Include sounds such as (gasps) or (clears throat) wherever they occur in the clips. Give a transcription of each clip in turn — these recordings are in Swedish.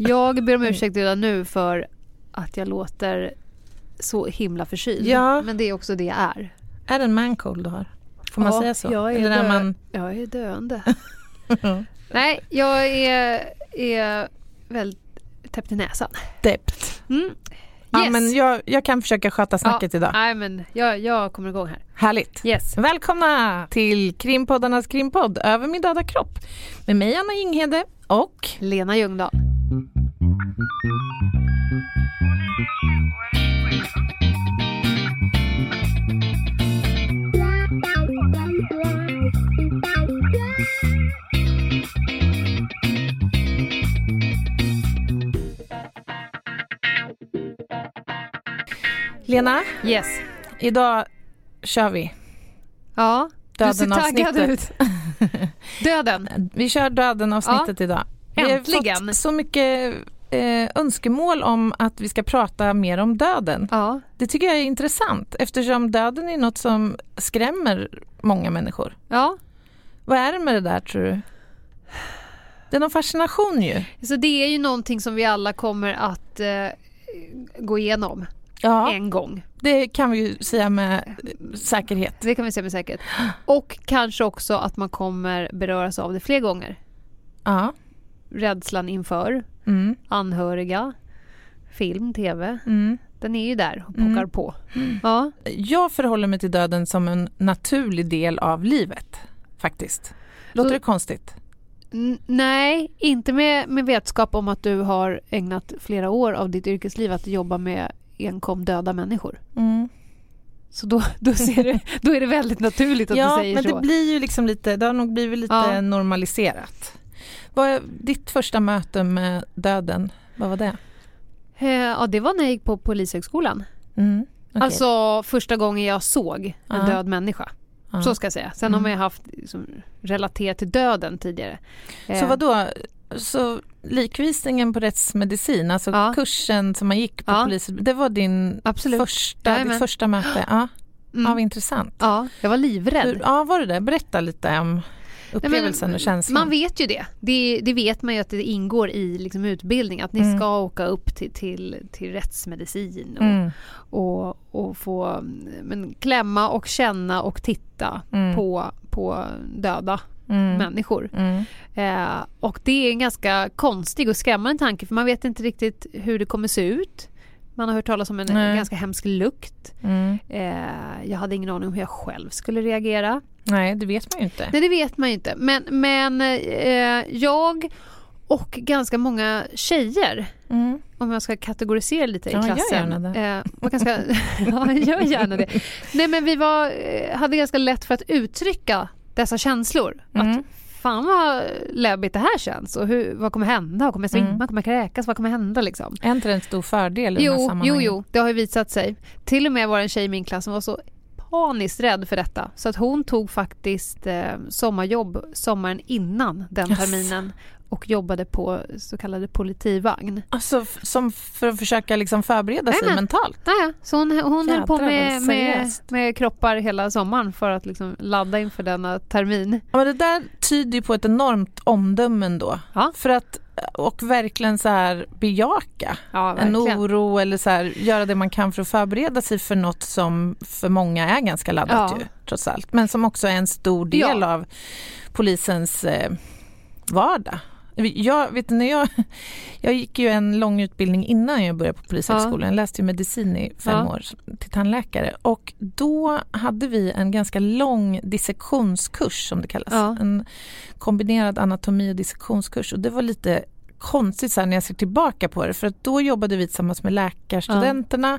Jag ber om ursäkt redan nu för att jag låter så himla förkyld. Ja. Men det är också det jag är. Är det en mancold du har? Får man Ja, säga så? Jag är, Eller dö- man... jag är döende. (laughs) Nej, jag är, är väldigt täppt i näsan. Dept. Mm. Ja, Yes. men jag, jag kan försöka sköta snacket idag. Nej, men jag, jag kommer igång här. Härligt. Yes. Välkomna till krimpoddarnas krimpodd Över min döda kropp med mig Anna Jinghede och Lena Ljungdahl. Lena. Yes. Idag kör vi Ja, du ser döden taggad avsnittet. ut. Döden. Vi kör döden avsnittet idag. Vi har Äntligen. fått så mycket eh, önskemål om att vi ska prata mer om döden. Ja. Det tycker jag är intressant eftersom döden är något som skrämmer många människor. ja. Vad är det med det där tror du? Det är någon fascination ju. Så det är ju någonting som vi alla kommer att eh, gå igenom Ja, en gång. det kan vi ju säga med säkerhet. Det kan vi säga med säkerhet. Och kanske också att man kommer beröras av det fler gånger. Ja. Rädslan inför, Mm. anhöriga, film, tv. Mm. Den är ju där och pockar Mm. på. Ja. Jag förhåller mig till döden som en naturlig del av livet, faktiskt. Låter Så- det konstigt? Nej, inte med, med vetskap om att du har ägnat flera år av ditt yrkesliv att jobba med enkom döda människor. Mm. Så då, då, ser du, då är det väldigt naturligt att Ja, du säger men så. det blir ju liksom lite, det har nog blivit lite Ja. normaliserat. Vad är ditt första möte med döden? Vad var det? Eh, Ja, det var när jag gick på Polishögskolan. Mm. okej. Alltså första gången jag såg en Ja. död människa. Ja. Så ska jag säga. Sen har Mm. man ju haft liksom, relaterat till döden tidigare. Så Eh, vad då? Så likvisningen på rättsmedicin, alltså Ja. kursen som man gick på Ja. polisen, det var din Absolut. första, Jajamän. ditt första möte? Ja, Mm. ja vad intressant. Ja, jag var livrädd. Hur, ja, var det det? Berätta lite om upplevelsen och känslan. Man vet ju det. det. Det vet man ju att det ingår i liksom utbildning. Att ni Mm. ska åka upp till, till, till rättsmedicin och, Mm. och, och få men, klämma och känna och titta Mm. på, på döda Mm. människor. Mm. Eh, och det är en ganska konstig och skrämmande tanke för man vet inte riktigt hur det kommer se ut. Man har hört talas om en Nej. ganska hemsk lukt. Mm. Eh, jag hade ingen aning om hur jag själv skulle reagera. Nej, det vet man ju inte. Nej, det vet man ju inte. Men, men eh, jag och ganska många tjejer, Mm. om jag ska kategorisera lite Ja, i gör klassen. gärna det. Eh, ganska, (laughs) (laughs) ja, gör gärna det. Nej, men vi var, eh, hade ganska lätt för att uttrycka dessa känslor. Mm. Att fan vad läbbigt det här känns och hur, vad kommer hända? Kommer jag svimma? Mm. Kommer jag kräkas? Vad kommer hända liksom? Är inte det en stor fördel i de här Jo, jo, jo, det har ju visat sig. Till och med var en tjej i min klass som var så paniskt rädd för detta. Så att hon tog faktiskt eh, sommarjobb sommaren innan den terminen och jobbade på så kallade politivagn. Alltså som för att försöka liksom förbereda sig mentalt? Naja, så hon, hon höll på med, med, med kroppar hela sommaren för att liksom ladda inför denna termin. Ja, men det där tyder ju på ett enormt omdöme ändå. Ja. För att, och verkligen så här bejaka Ja, en verkligen. oro eller så här, göra det man kan för att förbereda sig för något som för många är ganska laddat Ja. ju, trots allt. Men som också är en stor del Ja. av polisens eh, vardag. Jag, vet när jag, jag gick ju en lång utbildning innan jag började på Polishögskolan. Jag läste ju medicin i fem Ja. år till tandläkare. Och då hade vi en ganska lång dissektionskurs som det kallas. Ja. En kombinerad anatomi och dissektionskurs. Och det var lite konstigt så när jag ser tillbaka på det. För att då jobbade vi tillsammans med läkarstudenterna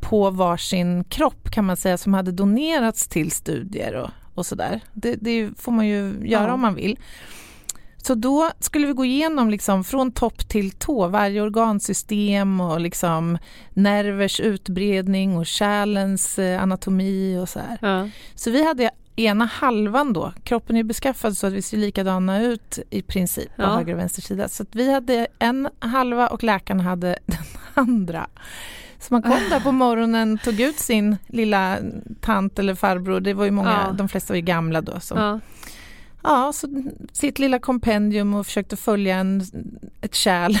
på varsin kropp kan man säga som hade donerats till studier och, och sådär. Det, det får man ju göra Ja. om man vill. Så då skulle vi gå igenom liksom från topp till tå varje organsystem och liksom nervers utbredning och kärlens eh, anatomi och så här. Ja. Så vi hade ena halvan då, kroppen är beskaffad så att vi ser likadana ut i princip på Ja. höger och vänster sida. Så vi hade en halva och läkaren hade (laughs) den andra. Så man kom där på morgonen, tog ut sin lilla tant eller farbror, det var ju många, Ja. de flesta var ju gamla då. Som, Ja. Ja, så sitt lilla kompendium och försökte följa en, ett kärl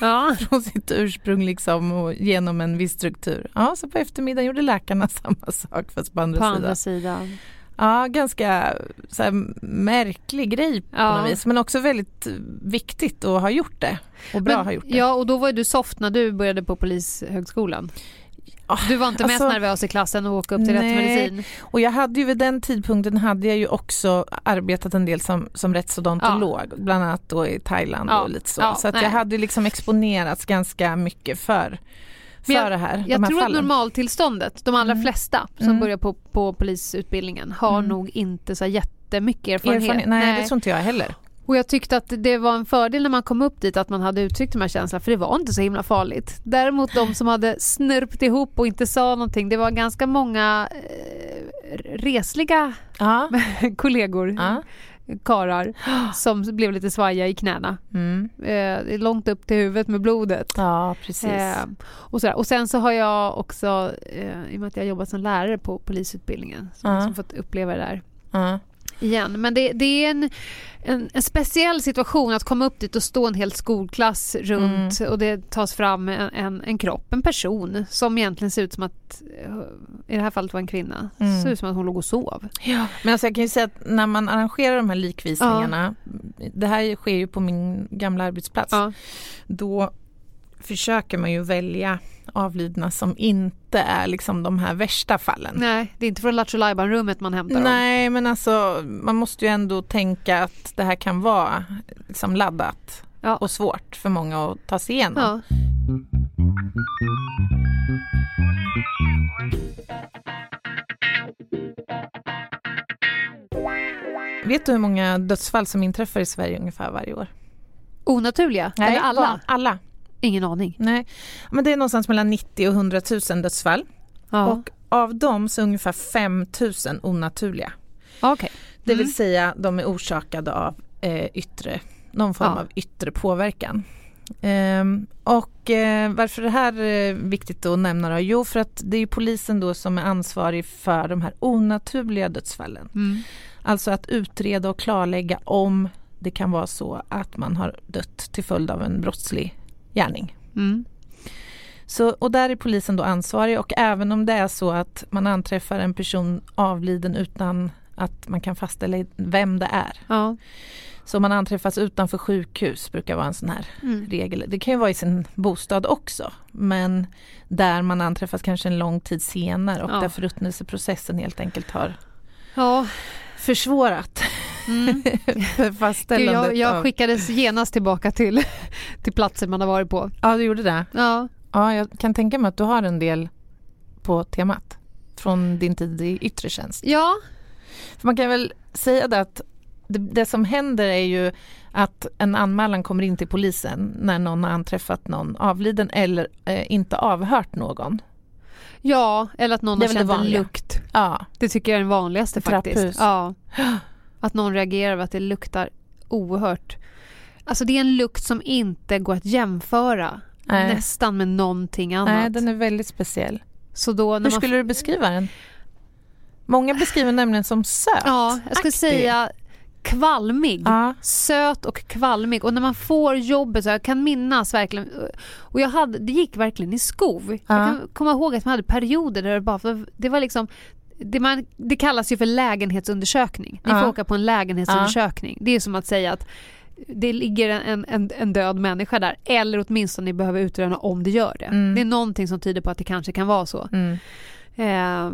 Ja. (laughs) från sitt ursprung liksom och genom en viss struktur. Ja, så på eftermiddagen gjorde läkarna (laughs) samma sak fast på andra På sidan. andra sidan. Ja, ganska så här, märklig grej på Ja. något vis men också väldigt viktigt att ha gjort det och bra att ha gjort det. Ja, och då var ju du soft när du började på Polishögskolan. Du var inte mest alltså- nervös i klassen och åka upp till rätt Nej. medicin. Och jag hade ju vid den tidpunkten hade jag ju också arbetat en del som, som rättsodontolog, bland annat då i Thailand Ja. och lite så. Ja, så att nej. jag hade liksom exponerats ganska mycket för, Men jag- det här, Jag tror att fallen. normaltillståndet, de allra Mm. flesta som Mm. börjar på, på polisutbildningen har Mm. nog inte så jättemycket erfarenhet. Erfarenhet, nej, det tror inte jag heller. Och jag tyckte att det var en fördel när man kom upp dit att man hade uttryckt de här känslorna för det var inte så himla farligt. Däremot de som hade snörpt ihop och inte sa någonting, det var ganska många eh, resliga Ja. (laughs) kollegor, ja. karar som blev lite svaja i knäna. Mm. Eh, långt upp till huvudet med blodet. ja, precis. Eh, och, sådär. och sen så har jag också, eh, i och med att jag jobbat som lärare på polisutbildningen, så Ja. har jag fått uppleva det där ja. Igen. Men det, det är en, en, en speciell situation att komma upp dit och stå en hel skolklass runt och det tas fram en, en, en kropp, en person som egentligen ser ut som att, eh, i det här fallet var en kvinna, Mm. ser ut som att hon låg och sov. Ja, men alltså jag kan ju säga att när man arrangerar de här likvisningarna, det här sker ju på min gamla arbetsplats, Ja. då försöker man ju välja avlidna som inte är liksom de här värsta fallen. Nej, det är inte från Lattjo rummet man hämtar dem. Nej, men alltså man måste ju ändå tänka att det här kan vara liksom laddat Ja. och svårt för många att ta sig igenom. Ja. Vet du hur många dödsfall som inträffar i Sverige ungefär varje år? Onaturliga? Eller alla? alla. Ingen aning. Nej, men det är någonstans mellan 90 och 100 000 dödsfall. Ja. Och av dem så är ungefär 5 000 onaturliga. Det Mm. vill säga de är orsakade av eh, yttre, någon form Ja. av yttre påverkan. Ehm, och eh, varför det här är viktigt att nämna då? Jo för att det är polisen då som är ansvarig för de här onaturliga dödsfallen. Mm. Alltså att utreda och klarlägga om det kan vara så att man har dött till följd av en brottslig gärning. Mm. Så, och där är polisen då ansvarig och även om det är så att man anträffar en person avliden utan att man kan fastställa vem det är. Ja. Så man anträffas utanför sjukhus brukar vara en sån här Mm. regel. Det kan ju vara i sin bostad också men där man anträffas kanske en lång tid senare och Ja. där förruttnelseprocessen helt enkelt har Ja. försvårat Mm. (laughs) Gud, jag, jag skickades genast tillbaka till, (laughs) till platser man har varit på. Ja, du gjorde det? Ja. Ja, jag kan tänka mig att du har en del på temat från din tid i yttre tjänst. ja. För man kan väl säga det att det, det som händer är ju att en anmälan kommer in till polisen när någon har anträffat någon avliden eller eh, inte avhört någon. Ja, eller att någon har känt en lukt. Ja, Det tycker jag är den vanligaste Trapphus. faktiskt. Ja. (gasps) (gasps) Att någon reagerar över att det luktar oerhört. Alltså det är en lukt som inte går att jämföra Nej. nästan med någonting annat. nej, den är väldigt speciell. Så då Hur skulle du beskriva den? Många beskriver nämligen som söt. Ja, jag skulle säga kvalmig. Ja, Söt och kvalmig. Och när man får jobbet, så jag kan minnas verkligen. Och jag hade, det gick verkligen i skov. Jag Ja. kan komma ihåg att man hade perioder där det bara, det var liksom det, man, det kallas ju för lägenhetsundersökning. Ni Ja. får åka på en lägenhetsundersökning. Det är som att säga att det ligger en, en, en död människa där. Eller åtminstone ni behöver utröna om det gör det. Mm. Det är någonting som tyder på att det kanske kan vara så. mm. Eh,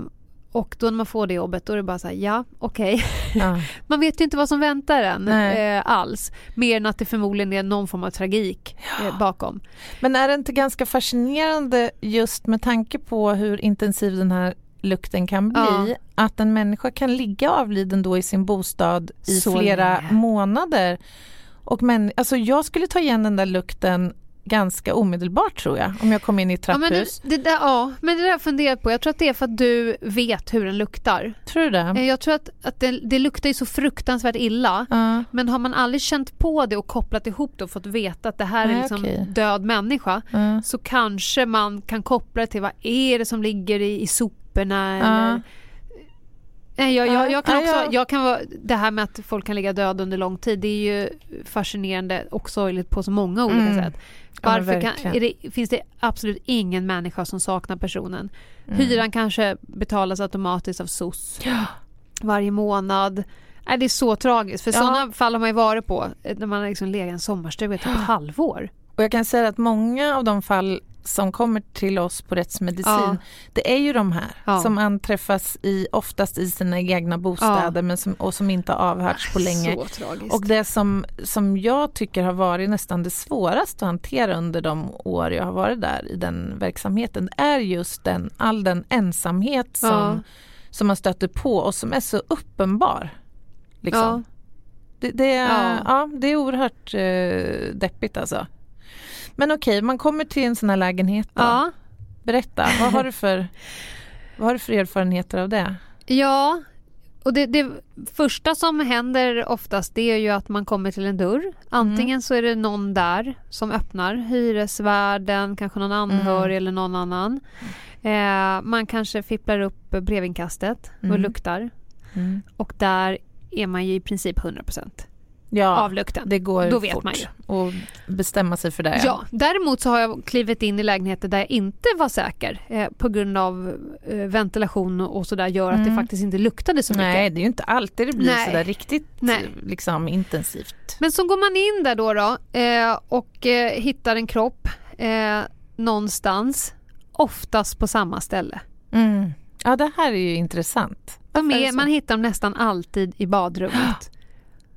och då när man får det jobbet då är det bara så här, ja okej. ja. (laughs) Man vet ju inte vad som väntar en eh, alls. Mer än att det förmodligen är någon form av tragik eh, bakom. Men är det inte ganska fascinerande just med tanke på hur intensiv den här lukten kan bli Ja. att en människa kan ligga avliden då i sin bostad i Så flera länge. månader. Och men, alltså jag skulle ta igen den där lukten ganska omedelbart tror jag om jag kom in i ett Ja men, trapphus. det, det där, ja, men det där jag funderat på. Jag tror att det är för att du vet hur den luktar. Tror du det? Eh, Jag tror att, att det, det luktar ju så fruktansvärt illa. Ja. Men har man aldrig känt på det och kopplat ihop det och fått veta att det här är Nej, liksom okej. död människa Ja. så kanske man kan koppla det till vad är det som ligger i, i soporna Ja. eller Nej, jag, jag, jag, kan Ja, också, ja. jag kan vara, det här med att folk kan ligga döda under lång tid det är ju fascinerande och sorgligt på så många olika Mm. sätt. Varför kan, det, finns det absolut ingen människa som saknar personen? Mm. Hyran kanske betalas automatiskt av SOS ja. varje månad. Nej, det är så tragiskt, för ja. sådana fall har man ju varit på när man har liksom legat i en sommarstuga i typ ett (gasps) halvår. Och jag kan säga att många av de fall som kommer till oss på rättsmedicin, ja. det är ju de här ja. som anträffas i, oftast i sina egna bostäder ja. men som, och som inte har avhörts på länge. Och det som, som jag tycker har varit nästan det svåraste att hantera under de år jag har varit där i den verksamheten är just den, all den ensamhet som, som man stöter på och som är så uppenbar. Liksom. Det, det, är, ja. det är oerhört eh, deppigt alltså. Men okej, man kommer till en sån här lägenhet då. Ja. Berätta, vad har du (laughs) för, vad har du för erfarenheter av det? Ja, och det, det, första som händer oftast det är ju att man kommer till en dörr. Antingen mm. så är det någon där som öppnar, hyresvärden, kanske någon anhörig mm. eller någon annan. Eh, man kanske fipplar upp brevinkastet och mm. luktar. Mm. Och där är man ju i princip 100 procent ja, av lukten. Det går Då vet fort man ju. Och bestämma sig för det. Ja. Däremot så har jag klivit in i lägenheter där jag inte var säker eh, på grund av eh, ventilation och sådär gör mm. att det mm. faktiskt inte luktade så mycket. Nej, det är ju inte alltid det blir Nej. sådär riktigt Nej. Liksom, intensivt. Men så går man in där då, då eh, och eh, hittar en kropp eh, någonstans, oftast på samma ställe. Mm. Ja, det här är ju intressant. Är, man hittar dem nästan alltid i badrummet. (gasps)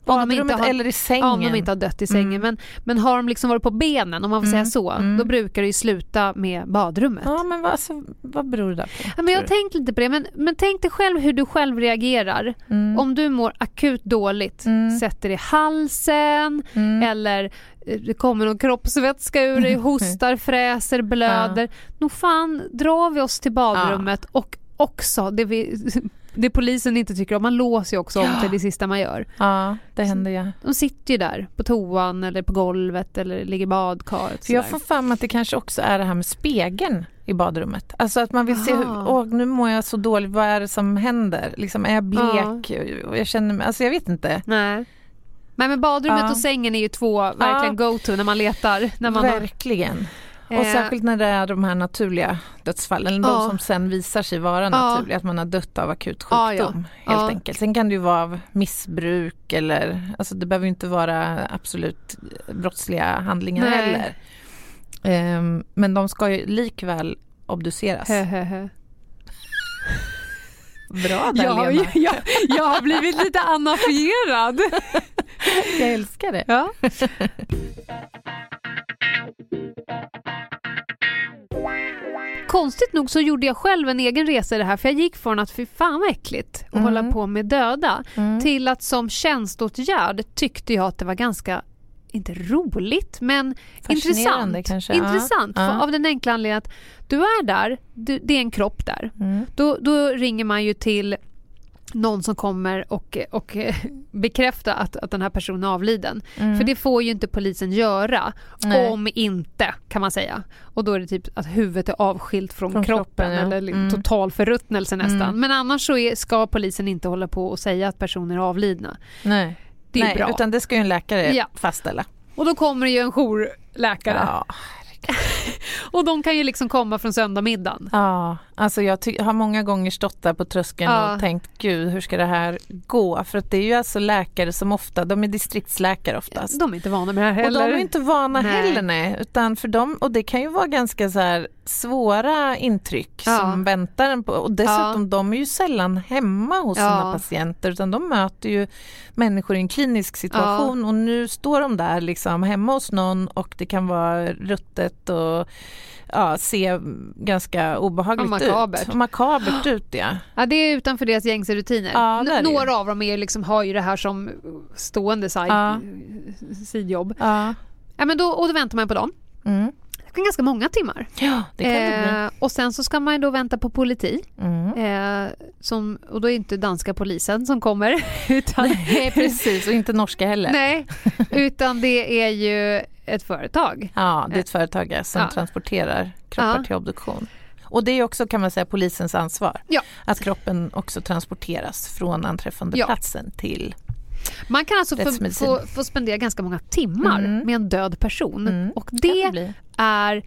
Badrummet har, eller i sängen. Om de inte har dött i sängen. Mm. Men, men har de liksom varit på benen, om man får mm. säga så, mm. då brukar det ju sluta med badrummet. Ja, men vad, alltså, vad beror det där på? Ja, men jag har tänkt lite på det, men, men tänk dig själv hur du själv reagerar. Mm. Om du mår akut dåligt, mm. sätter i halsen mm. eller eh, det kommer någon kroppsvätska ur dig, (laughs) hostar, fräser, blöder. Ja. Nog fan drar vi oss till badrummet ja. och också det vi det polisen inte tycker om, man låser ju också om till det sista man gör. Ja, det händer ja. De sitter ju där på toan eller på golvet eller ligger i badkaret. jag får fram att det kanske också är det här med spegeln i badrummet. Alltså att man vill Aha. se, hur, åh nu mår jag så dåligt, vad är det som händer? Liksom, är jag blek? Ja. Jag känner mig, alltså jag vet inte. Nej. Men badrummet ja. och sängen är ju två verkligen ja. go-to när man letar. När man verkligen. Har... Och eh. särskilt när det är de här naturliga dödsfallen, ja. de som sen visar sig vara naturliga, ja. att man har dött av akut sjukdom ja, helt enkelt. Sen kan det ju vara av missbruk eller, alltså det behöver inte vara absolut brottsliga handlingar Nej. heller. Um, men de ska ju likväl obduceras. Bra där ja, Lena. Jag, jag har blivit lite (laughs) anafierad. jag älskar det. Konstigt nog så gjorde jag själv en egen resa i det här för jag gick från att fy fan vad äckligt att mm. hålla på med döda mm. till att som tjänståtgärd tyckte jag att det var ganska inte roligt men intressant. Kanske. Intressant ja. av den enkla anledningen att du är där, du, det är en kropp där. Mm. Då, då ringer man ju till någon som kommer och, och (laughs) bekräfta att, att den här personen är avliden. Mm. För det får ju inte polisen göra Nej. om inte kan man säga. Och då är det typ att huvudet är avskilt från, från kroppen, kroppen ja. eller mm. total förruttnelse nästan. Mm. Men annars så är, ska polisen inte hålla på och säga att personer är avlidna. Nej, det är Nej bra. utan det ska ju en läkare ja. fastställa. Och då kommer det ju en jourläkare. Ja. (laughs) och de kan ju liksom komma från söndagmiddagen. Ja, alltså jag har många gånger stått där på tröskeln ja. och tänkt gud hur ska det här gå? För att det är ju alltså läkare som ofta, de är distriktsläkare oftast. De är inte vana med det här heller. Och de är inte vana nej. heller nej. Utan för dem, och det kan ju vara ganska så här svåra intryck ja. som väntar en på. Och dessutom, ja. de är ju sällan hemma hos ja. sina patienter utan de möter ju människor i en klinisk situation och nu står de där liksom hemma hos någon och det kan vara ruttet och ja, se ganska obehagligt och makabert. ut. makabert (gasps) ut ja. ja. det är utanför deras gängse rutiner. Ja, Några av dem är liksom, har ju det här som stående side, ja. sidjobb. Ja. Ja, men då, och då väntar man på dem. Mm ganska många timmar. Ja, det kan det bli. Eh, och sen så ska man då vänta på politi. Mm. Eh, som, och då är det inte danska polisen som kommer. (laughs) Utan, nej, precis. Och inte norska heller. Nej, utan det är ju ett företag. Ja, det är ett företag som ja. transporterar kroppar ja. till obduktion. Och det är också kan man säga polisens ansvar. Ja. Att kroppen också transporteras från anträffandeplatsen ja. till Man kan alltså få, få, få spendera ganska många timmar Mm. med en död person Mm. och det det är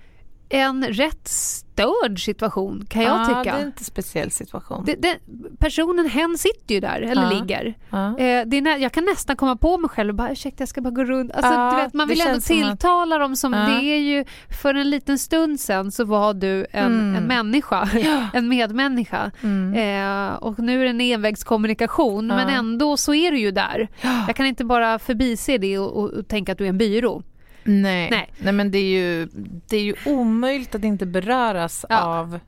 en rätt störd situation kan jag ja, tycka. det är inte en speciell situation. Det, det, personen, hen sitter ju där, eller Ja. ligger. ja. Eh, det är jag kan nästan komma på mig själv och bara ursäkta jag ska bara gå runt. Alltså, Ja, du vet, man vill ändå som att- tilltala dem som, Ja. det är ju för en liten stund sen så var du en, Mm. en människa, Ja. (laughs) en medmänniska. Mm. Eh, och nu är det en envägskommunikation Ja. men ändå så är du ju där. Jag kan inte bara förbise det och, och, och tänka att du är en byrå. Nej. Nej. Nej. men det är, ju, det är ju omöjligt att inte beröras Ja. av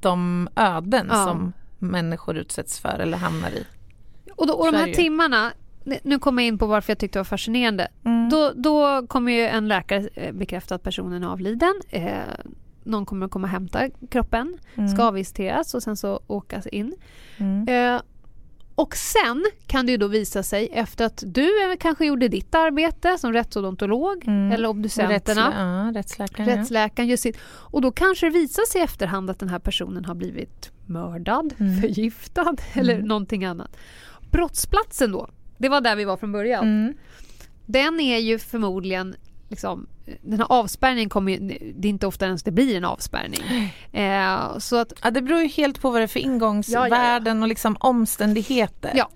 de öden Ja. som människor utsätts för eller hamnar i. Och, då, och de här timmarna, nu kommer jag in på varför jag tyckte det var fascinerande. Mm. Då, då kommer ju en läkare eh, bekräfta att personen är avliden. Eh, någon kommer att komma och hämta kroppen, Mm. ska avvisiteras och sen så åkas in. Mm. Eh, och sen kan det ju då visa sig efter att du kanske gjorde ditt arbete som rättsodontolog Mm. eller obducenterna, Rättslä- ja, rättsläkaren. ja. rättsläkaren gör sitt. Och då kanske det visar sig i efterhand att den här personen har blivit mördad, Mm. förgiftad (laughs) eller Mm. någonting annat. Brottsplatsen då, det var där vi var från början. Mm. Den är ju förmodligen liksom, den här avspärrningen kommer ju, det är inte ofta ens det blir en avspärrning. (gasps) Eh, så att, Ja, det beror ju helt på vad det är för ingångsvärden och liksom omständigheter. Ja.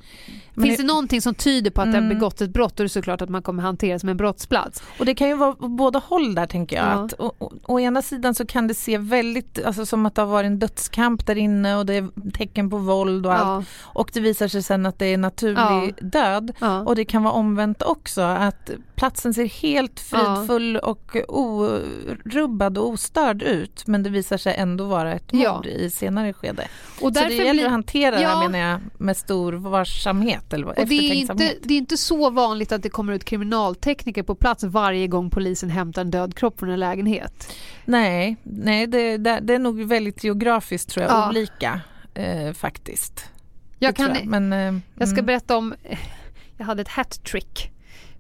Men finns det- det någonting som tyder på att det har Mm. begått ett brott då är det såklart att man kommer hanteras som en brottsplats. Och det kan ju vara båda håll där tänker jag. Ja. Att, å, å, å ena sidan så kan det se väldigt, alltså som att det har varit en dödskamp där inne och det är tecken på våld och allt. Ja, Och det visar sig sen att det är naturlig Ja. död. Och det kan vara omvänt också, att platsen ser helt fridfull och orubbad och ostörd ut men det visar sig ändå vara ett mord i senare skede. och Så det gäller blir, att hantera det här menar jag med stor varsamhet eller och det är, inte, det är inte så vanligt att det kommer ut kriminaltekniker på plats varje gång polisen hämtar en död kropp från en lägenhet. Nej, nej det, det, är nog väldigt geografiskt tror jag, Ja. olika eh, faktiskt. Jag, kan, jag. Men, eh, jag ska mm. berätta om, (laughs) jag hade ett hat-trick.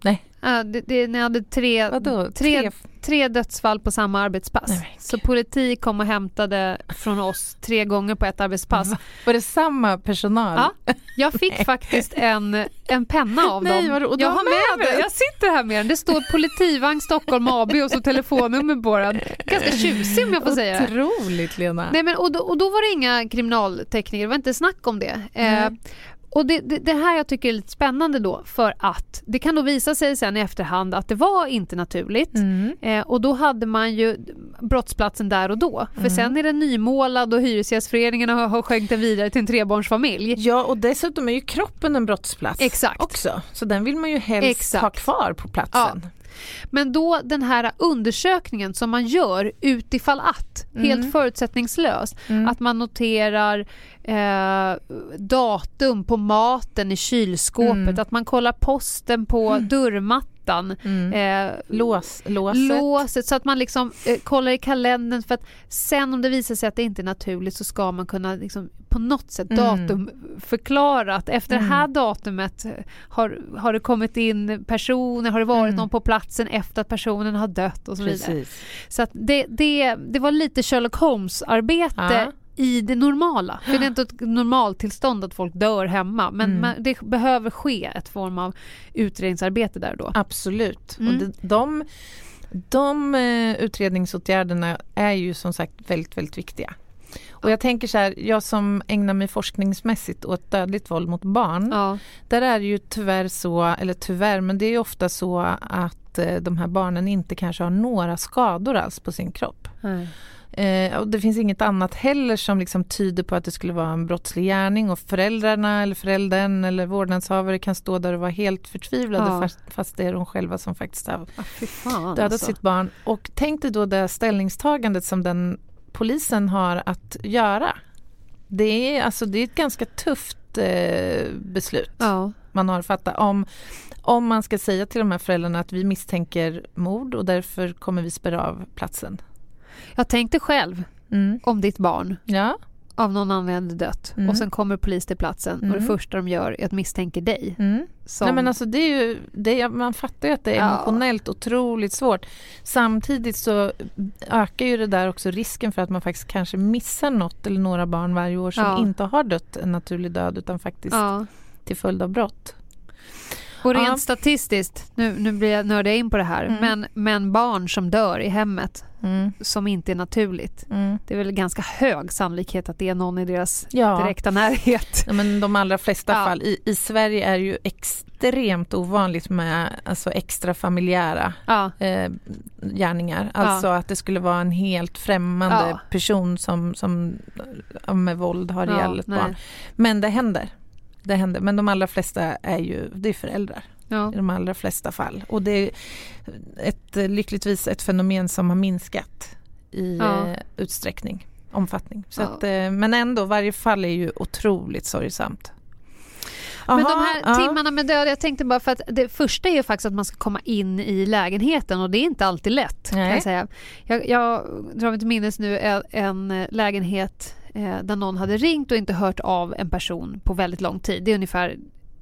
Nej. Ja, det, det, jag hade tre, Vadå? tre, Tre? dödsfall på samma arbetspass. Nej, så politi kom och hämtade från oss tre gånger på ett arbetspass. Va? Var det samma personal? Ja, jag fick (laughs) faktiskt en, en penna av Nej, dem. och jag har med med den? Jag sitter här med den. Det står politivagn Stockholm AB och så telefonnummer på den. Ganska tjusig om jag får säga. Otroligt Lena. Nej, men, och, då, och då var det inga kriminaltekniker, det var inte snack om det. Eh, Nej. Och det, det, det här jag tycker är lite spännande då för att det kan då visa sig sen i efterhand att det var inte naturligt. Mm. Eh, och då hade man ju brottsplatsen där och då. För Mm. sen är den nymålad och Hyresgästföreningen har, har skänkt den vidare till en trebarnsfamilj. Ja och dessutom är ju kroppen en brottsplats Exakt. också. Så den vill man ju helst Exakt. ha kvar på platsen. Men då den här undersökningen som man gör utifall att, Mm. helt förutsättningslöst, Mm. att man noterar eh, datum på maten i kylskåpet, Mm. att man kollar posten på (clears throat) dörrmattan, Mm. eh, Lås, låset. låset så att man liksom eh, kollar i kalendern för att sen om det visar sig att det inte är naturligt så ska man kunna liksom på något sätt Mm. datum förklara att efter Mm. det här datumet eh, har, har det kommit in personer, har det varit Mm. någon på platsen efter att personen har dött och så vidare. Precis. Så att det, det, det var lite Sherlock Holmes-arbete Ja. I det normala. För det är inte ett normaltillstånd att folk dör hemma men Mm. man, det behöver ske ett form av utredningsarbete där och då. Absolut. Mm. Och de, de, de eh, utredningsåtgärderna är ju som sagt väldigt, väldigt viktiga. Och jag tänker så här, jag som ägnar mig forskningsmässigt åt dödligt våld mot barn. Ja. Där är det ju tyvärr så, eller tyvärr, men det är ju ofta så att eh, de här barnen inte kanske har några skador alls på sin kropp. Eh, och det finns inget annat heller som liksom tyder på att det skulle vara en brottslig gärning och föräldrarna eller föräldern eller vårdnadshavare kan stå där och vara helt förtvivlade Ja. fast, fast det är de själva som faktiskt har Ah, dödat alltså. sitt barn. Och tänk dig då det ställningstagandet som den polisen har att göra. Det är, alltså, det är ett ganska tufft eh, beslut Ja. man har fattat om, om man ska säga till de här föräldrarna att vi misstänker mord och därför kommer vi spärra av platsen. Jag tänkte själv Mm. om ditt barn Ja. av någon anledning dött Mm. och sen kommer polis till platsen och Mm. det första de gör är att misstänka dig. Mm. Som, Nej, men alltså det är ju, det är, man fattar ju att det är Ja. emotionellt otroligt svårt. Samtidigt så ökar ju det där också risken för att man faktiskt kanske missar något eller några barn varje år som Ja. inte har dött en naturlig död utan faktiskt ja. till följd av brott. Och rent Ja. statistiskt, nu, nu blir jag nördig in på det här, Mm. men, men barn som dör i hemmet Mm. som inte är naturligt, Mm. det är väl ganska hög sannolikhet att det är någon i deras Ja. direkta närhet. Ja, men de allra flesta Ja. fall. I, I Sverige är det ju extremt ovanligt med alltså, extra familjära Ja, eh, gärningar. Alltså att det skulle vara en helt främmande person som, som med våld har ihjäl ett barn. Men det händer. Det händer. Men de allra flesta är ju det är föräldrar ja. i de allra flesta fall. Och det är ett, lyckligtvis ett fenomen som har minskat i Ja. eh, utsträckning, omfattning. Så Ja. att, eh, men ändå, varje fall är ju otroligt sorgsamt. Men de här ja. timmarna med död, jag tänkte bara för att det första är ju faktiskt att man ska komma in i lägenheten och det är inte alltid lätt. Kan jag, säga. Jag, jag drar mig till minnes nu en, en lägenhet eh, där någon hade ringt och inte hört av en person på väldigt lång tid. Det är ungefär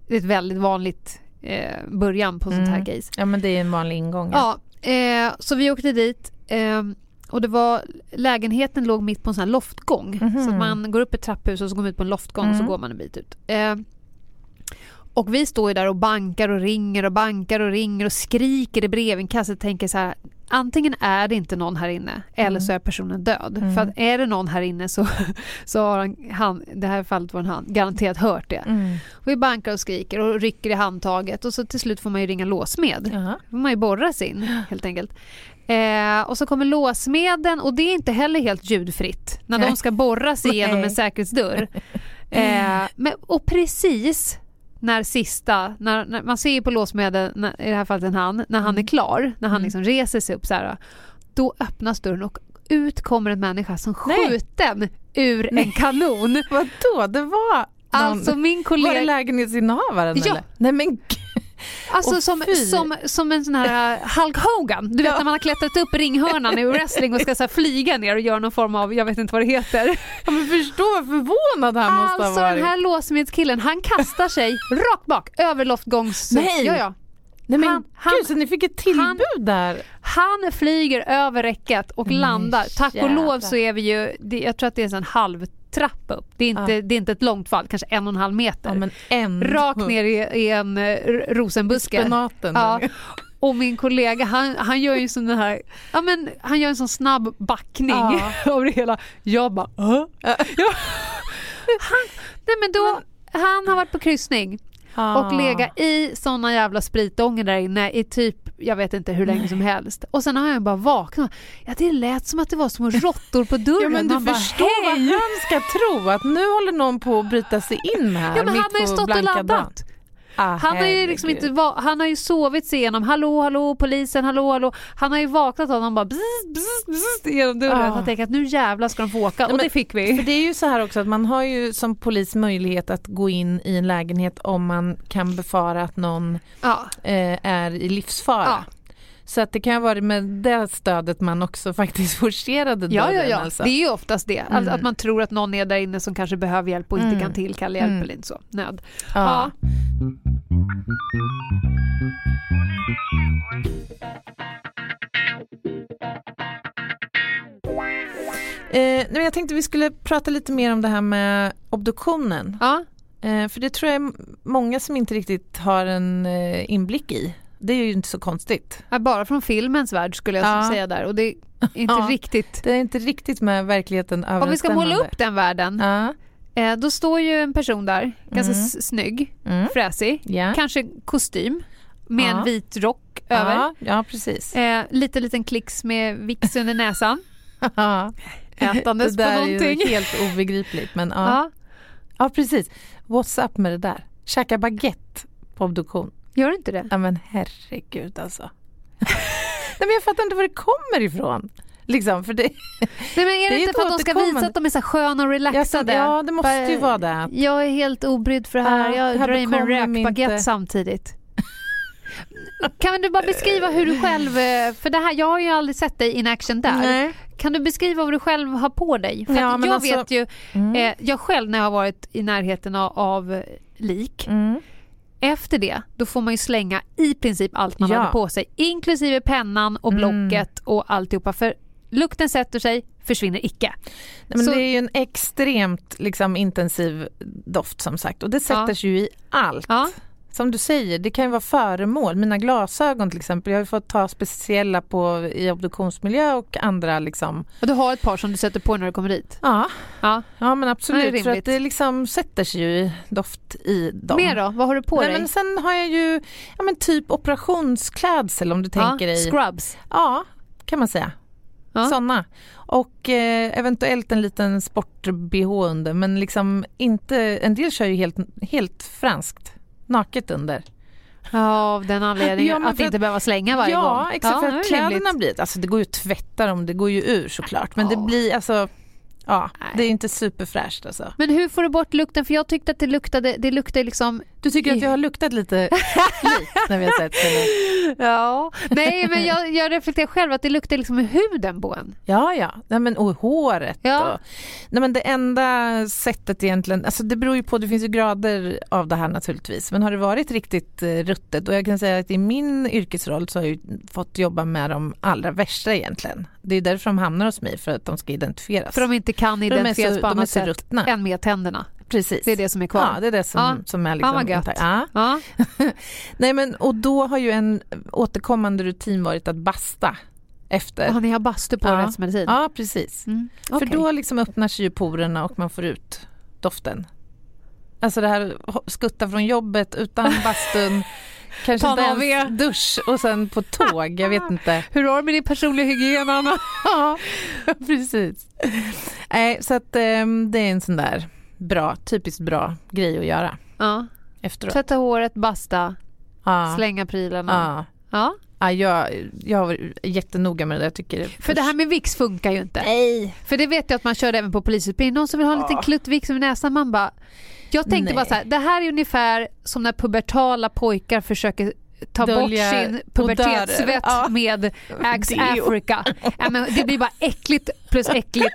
det är ett väldigt vanligt eh, början på sånt här Mm. case. Ja men det är en vanlig ingång. Ja, eh, så vi åkte dit eh, och det var, lägenheten låg mitt på en sån loftgång. Mhm. Så att man går upp ett trapphus och så går man ut på en loftgång och så Mm. går man en bit ut. Eh, och vi står ju där och bankar och ringer och bankar och ringer och skriker i brevinkastet och tänker så här antingen är det inte någon här inne eller Mm. så är personen död. Mm. För att är det någon här inne så, (laughs) så har han, han, det här fallet var en han, garanterat hört det. Mm. Och vi bankar och skriker och rycker i handtaget och så till slut får man ju ringa låsmed. Jaha. Då får man ju borra sig in (gasps) helt enkelt. Eh, och så kommer låsmeden och det är inte heller helt ljudfritt när de ska borra sig (laughs) igenom en säkerhetsdörr. (laughs) Eh, men, och precis när sista, när, när man ser ju på låsmeden, när, i det här fallet en han, när han Mm. är klar, när han Mm. liksom reser sig upp så här, då öppnas dörren och ut kommer en människa som Nej. skjuten ur en kanon. (laughs) Vadå, det var någon... Alltså min Var det kollega... lägenhetsinnehavaren Ja. eller? Nej men gud. Alltså som, fy. som, som en sån här äh, Hulk Hogan. Du vet Ja. när man har klättrat upp ringhörnan i wrestling och ska så flyga ner och göra någon form av, jag vet inte vad det heter. Ja, men förstå vad förvånad han måste Alltså ha varit. den här låsmedskillen, han kastar sig rakt bak över loftgångs... Nej. Ja, ja. Nej men han- han- gud, så ni fick ett tillbud där? Han flyger över räcket och landar. Tack och lov så är vi ju, jag tror att det är en halv trappa upp. Det är, inte, Ja. det är inte ett långt fall, kanske en och en halv meter. Ja ändå. Rakt ner i, i en eh, rosenbuske. Spenaten. Ja. (laughs) Och min kollega han, han gör ju sån här, ja men han gör en sån snabb backning Ja. (laughs) av det hela. Jag bara (laughs) ja. han, Nej men då, han har varit på kryssning och legat i såna jävla spritånger där inne i typ, jag vet inte hur länge som helst. Och sen har han bara vaknat. Ja det lät som att det var små råttor på dörren. Ja men du Man bara, förstår vad "Hej!" han ska tro, att nu håller någon på att bryta sig in här Ja men han har ju stått och laddat. Ah, Han har ju liksom inte han har ju sovit sig igenom, hallå hallå polisen, hallå hallå. Han har ju vaknat av honom bara bzz, bzz, bzz, genom dörren. Ah. Han tänker att nu jävlar ska de få åka och men- det fick vi. För det är ju så här också att man har ju som polis möjlighet att gå in i en lägenhet om man kan befara att någon Ja, eh, är i livsfara. Så att det kan varit med det stödet man också faktiskt (laughs) forcerade ja, dörren. ja, ja. Alltså. det är ju oftast det. Mm. att man tror att någon är där inne som kanske behöver hjälp och inte Mm. kan tillkalla hjälp Mm. eller inte så. Nöd. ja. Ja. Eh, jag tänkte vi skulle prata lite mer om det här med obduktionen. Ja. Eh, för det tror jag är många som inte riktigt har en eh, inblick i. Det är ju inte så konstigt. Bara från filmens värld skulle jag Ja. säga där och det är inte (laughs) Ja. riktigt. Det är inte riktigt med verkligen Om vi ska måla upp den världen, Ja. eh, då står ju en person där, ganska Mm. snygg, Mm. fräsig, Ja. kanske kostym med en vit rock över. Ja, precis. Eh, lite liten klicks med Vicks under näsan. (laughs) Ätandes det där på är någonting. ju helt obegripligt. Men ja. Ja. ja, precis. What's up med det där? Käka baguette på obduktion. Gör inte det? Ja men herregud alltså. (laughs) Nej men jag fattar inte var det kommer ifrån. Liksom, för det, (laughs) Nej, men är det, Det är inte för att de ska visa att de är så sköna och relaxade? ja det måste ju vara det. Jag är helt obrydd för det här. Ja, jag här drar i mig en räkbaguette inte. samtidigt. Kan du bara beskriva hur du själv, eh, för det här, jag har ju aldrig sett dig in action där. Nej. Kan du beskriva vad du själv har på dig? För Ja, jag alltså- vet ju, Mm. eh, jag själv när jag har varit i närheten av, av lik, Mm. Efter det då får man ju slänga i princip allt man Ja. hade på sig, inklusive pennan och Mm. blocket och alltihopa. För lukten sätter sig, försvinner icke. Nej, men Så- Det är ju en extremt liksom, intensiv doft som sagt och det sätter Ja. sig ju i allt. Ja. Som du säger, det kan ju vara föremål. Mina glasögon till exempel, jag har ju fått ta speciella på i obduktionsmiljö och andra liksom. Och du har ett par som du sätter på när du kommer dit? Ja, Ja. ja men Ja, absolut. det för att det liksom sätter sig ju doft i dem. Mer då? Vad har du på Nej, dig? men sen har jag ju ja, men typ operationsklädsel om du tänker ja. dig. Scrubs? Ja, kan man säga. Ja. Såna. Och eh, eventuellt en liten sport-bh under men liksom inte, en del kör ju helt, helt franskt, naket under. Ja, av den anledningen Ja, att för inte att- behöva slänga varje gång. ja, exakt. det för är att kläderna blir, alltså det går ju att tvätta dem, det går ju ur såklart. Men det Ja. blir alltså, ja, Nej. det är inte superfräscht alltså. Men hur får du bort lukten? För jag tyckte att det luktade, det luktade liksom... Du tycker att jag har luktat lite (laughs) lik när vi har sett? Ja. Nej, men jag, jag reflekterar själv att det luktar liksom i huden på en. Ja, ja. Nej, men, och håret. Ja. Och, nej, men det enda sättet egentligen, alltså det beror ju på, det finns ju grader av det här naturligtvis. Men har det varit riktigt eh, ruttet och jag kan säga att i min yrkesroll så har jag fått jobba med de allra värsta egentligen. Det är därför de hamnar hos mig, för att de ska identifieras. För de inte kan identifieras så, på annat sätt ruttna. än med tänderna. Precis. Det är det som är kvar. Ja, det är det som, Ja. som är Ja, liksom intakt. Ja. Ja. (laughs) Nej, men, och då har ju en återkommande rutin varit att basta efter. Och ni har bastu på Ja. rättsmedicin? Ja, precis. Mm. För då liksom öppnar sig ju porerna och man får ut doften. Alltså det här skutta från jobbet utan (laughs) bastun, kanske inte ens dusch och sen på tåg, jag vet inte. (laughs) Hur har du med din personliga hygien, Anna? Ja, precis. Nej, så att ehm, det är en sån där bra, typiskt bra grej att göra Ja. efteråt. Tvätta håret, basta, Ja, slänga prylarna. ja. Ja. Ja, jag, jag har varit jättenoga med det. Jag tycker det För det här med Vicks funkar ju inte. Nej. För det vet jag att man körde även på polisutbildning. Någon som vill ha en liten klutt Vicks över näsan. Man bara... Jag tänkte Nej. bara så här, det här är ungefär som när pubertala pojkar försöker ta Dölja bort sin pubertetssvett Ja. med Axe. Africa. Ja, men det blir bara äckligt plus äckligt.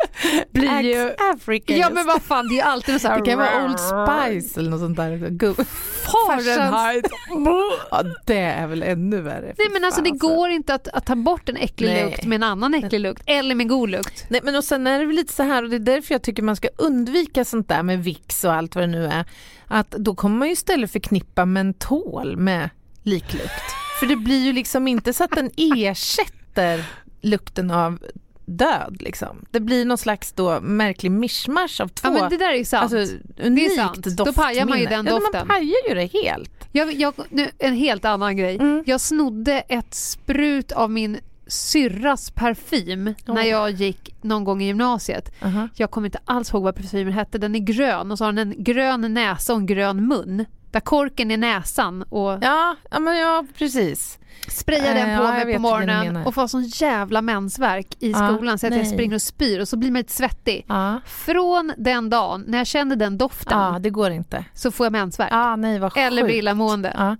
Blir ju... Axe Africa. Ja men vad fan, det är ju alltid så här... Det kan vara Old Spice eller något sånt där. Fahrenheit. (laughs) Ja, det är väl ännu värre. Nej men alltså det går inte att, att ta bort en äcklig Nej. lukt med en annan äcklig lukt. Eller med god lukt. Nej men och sen är det väl lite så här och det är därför jag tycker man ska undvika sånt där med Vicks och allt vad det nu är. Att då kommer man ju istället förknippa mentol med liklukt. För det blir ju liksom inte så att den ersätter lukten av död liksom. Det blir någon slags då märklig mischmasch av två Ja men det där är sant. Alltså unikt sant. Då pajar man ju den ja, doften. Man pajar ju det helt. Jag, jag, nu, en helt annan grej. Mm. Jag snodde ett sprut av min syrras parfym Åh. när jag gick någon gång i gymnasiet. Jag kommer inte alls ihåg vad parfymen hette. Den är grön och så har den en grön näsa och en grön mun. Där korken är näsan och Ja, ja, men ja precis. sprayar Eh, den på ja, jag mig på morgonen och får sån jävla mensvärk i Ja, skolan så att jag nej. springer och spyr och så blir man lite svettig. Ja. Från den dagen, när jag kände den doften, ja, det går inte. så får jag mensvärk. Ja, nej vad sjukt. Eller blir illamående. Ja.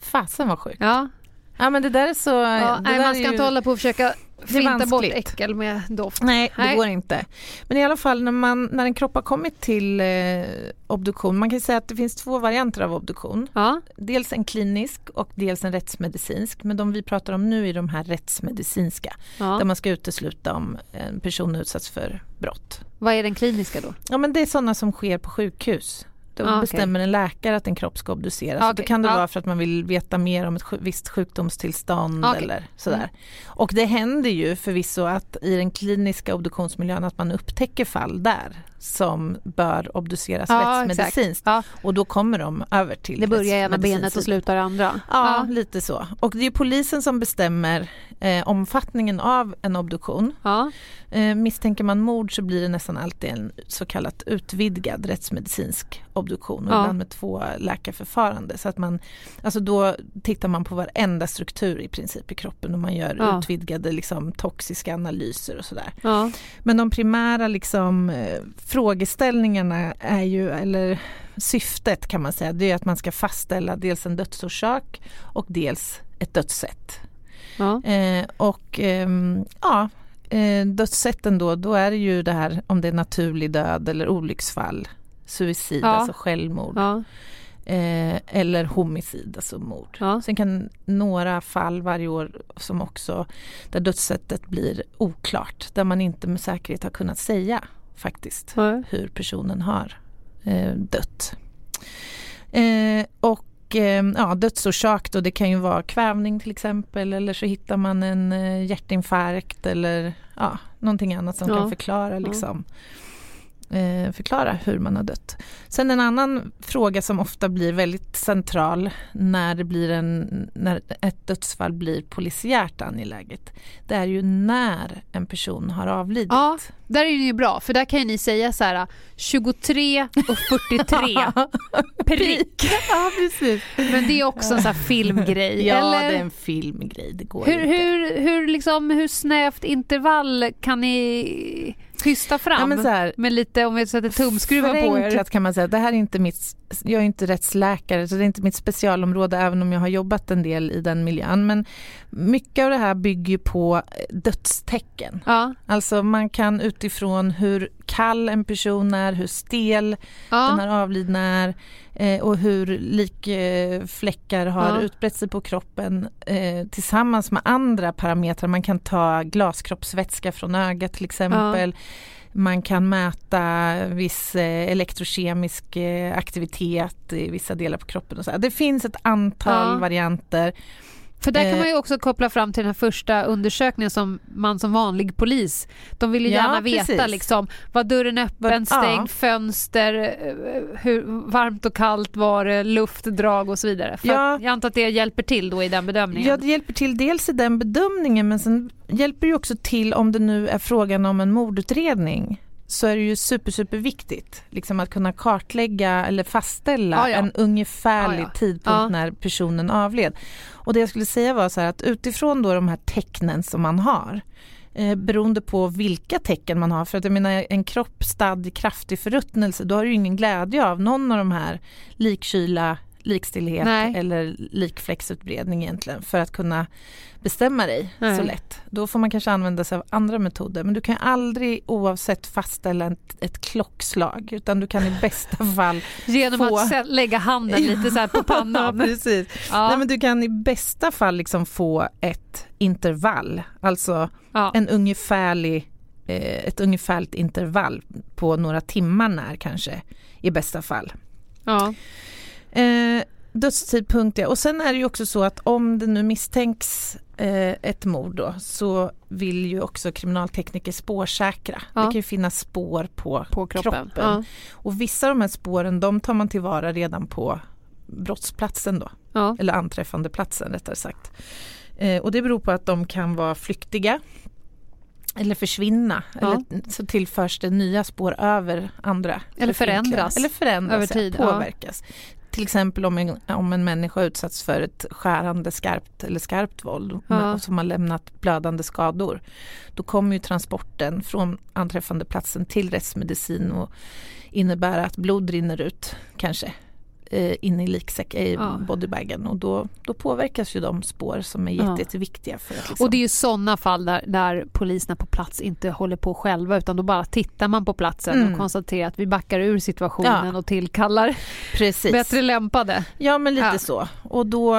Fasen vad sjukt. Ja. Ja men det där är så... Ja, nej, man ska ju... inte hålla på och försöka finta bort äckel med doft. Nej, det Nej. går inte. Men i alla fall när, man, när en kropp har kommit till eh, obduktion, man kan säga att det finns två varianter av obduktion. Ja, Dels en klinisk och dels en rättsmedicinsk. Men de vi pratar om nu är de här rättsmedicinska. Där ja. man ska utesluta om en person utsatts för brott. Vad är den kliniska då? Ja men det är sådana som sker på sjukhus. Då Ah, bestämmer en läkare att en kropp ska obduceras. Ah, Då okej. kan det Ja. vara för att man vill veta mer om ett visst sjukdomstillstånd Ah, okej. eller sådär. Mm. Och det händer ju förvisso att i den kliniska obduktionsmiljön att man upptäcker fall där som bör obduceras Ja, rättsmedicinskt. Ja, Och då kommer de över till det börjar ena benet och slutar andra. Ja, lite så. Och det är polisen som bestämmer eh, omfattningen av en obduktion. ja. Eh, misstänker man mord så blir det nästan alltid en så kallat utvidgad rättsmedicinsk obduktion och Ja. ibland med två läkarförfarande. Så att man, alltså då tittar man på varenda struktur i princip i kroppen och man gör Ja. utvidgade liksom, toxiska analyser och sådär. ja. Men de primära liksom, eh, frågeställningarna är ju, eller syftet kan man säga, det är att man ska fastställa dels en dödsorsak och dels ett dödssätt. ja. Eh, och ehm, ja, eh, dödssätten då, då är det ju det här om det är naturlig död eller olycksfall, suicid, Ja. alltså självmord, ja. eh, eller homicid, alltså mord. Ja. Sen kan några fall varje år som också, där dödssättet blir oklart, där man inte med säkerhet har kunnat säga faktiskt ja. hur personen har eh, dött. Eh, och eh, ja, dödsorsak då, det kan ju vara kvävning till exempel eller så hittar man en eh, hjärtinfarkt eller ja, någonting annat som Ja. kan förklara liksom eh, förklara hur man har dött. Sen en annan fråga som ofta blir väldigt central när, det blir en, när ett dödsfall blir polisiärt angeläget. Det är ju när en person har avlidit. Ja, där är det ju bra för där kan ju ni säga så här 23 och 43 (laughs) prick. ja, precis. Men det är också en sån här filmgrej. Ja, eller? det är en filmgrej. Det går Hur, inte. hur, hur, liksom, hur snävt intervall kan ni hysta fram? Ja, men så här, lite, om vi sätter tumskruvar på er. Kan man säga, det här är inte mitt, jag är inte rättsläkare så det är inte mitt specialområde även om jag har jobbat en del i den miljön. Men mycket av det här bygger på dödstecken. Ja, Alltså man kan utifrån hur kall en person är, hur stel den ja, här avlidna är eh, och hur likfläckar har Ja. utbrett sig på kroppen eh, tillsammans med andra parametrar. Man kan ta glaskroppsvätska från ögat till exempel. Man kan mäta viss eh, elektrokemisk eh, aktivitet i vissa delar på kroppen. Och så. Det finns ett antal Ja. varianter. För där kan eh, man ju också koppla fram till den första undersökningen som man som vanlig polis, de vill ju Ja, gärna veta precis. liksom, var dörren öppen, Vad- ja. stängd, fönster, eh, hur varmt och kallt var det, luftdrag och så vidare. För Ja. jag antar att det hjälper till då i den bedömningen. Ja, det hjälper till dels i den bedömningen men sen hjälper det också till om det nu är frågan om en mordutredning så är det ju super, super viktigt liksom att kunna kartlägga eller fastställa Ja, ja. en ungefärlig Ja, ja. tidpunkt när personen avled. Och det jag skulle säga var så här att utifrån då de här tecknen som man har eh, beroende på vilka tecken man har, för att jag menar en kropp stadd i kraftig förruttnelse, då har du ju ingen glädje av någon av de här likkyla, likstillhet Nej. eller likfläcksutbredning egentligen för att kunna bestämma dig Nej. så lätt. Då får man kanske använda sig av andra metoder men du kan aldrig oavsett fastställa ett, ett klockslag utan du kan i bästa (laughs) fall Genom få- att lägga handen lite så på (laughs) pannan. precis. Ja, Nej, men du kan i bästa fall liksom få ett intervall, alltså ja. en ungefärlig, eh, ett ungefärligt intervall på några timmar när kanske i bästa fall. ja. Eh, dödstidpunkt ja. Och sen är det ju också så att om det nu misstänks eh, ett mord då så vill ju också kriminaltekniker spårsäkra. Ja. Det kan ju finnas spår på, På kroppen. kroppen. Ja. Och vissa av de här spåren de tar man tillvara redan på brottsplatsen då. Ja. Eller anträffandeplatsen rättare sagt. Eh, och det beror på att de kan vara flyktiga eller försvinna. Ja. Eller så tillförs det nya spår över andra. Eller förändras Eller förändras, över tid, ja. påverkas. Till exempel om en, om en människa utsatts för ett skärande skarpt eller skarpt våld Ja. och som har lämnat blödande skador. Då kommer ju transporten från anträffandeplatsen till rättsmedicin och innebära att blod rinner ut kanske eh, in i liksäck i Ja. bodybagen och då, då påverkas ju de spår som är jätteviktiga. För att liksom, Och det är ju sådana fall där, där poliserna på plats inte håller på själva utan då bara tittar man på platsen Mm. och konstaterar att vi backar ur situationen Ja. och tillkallar Precis. bättre lämpade. Ja men lite Ja. så. Och då,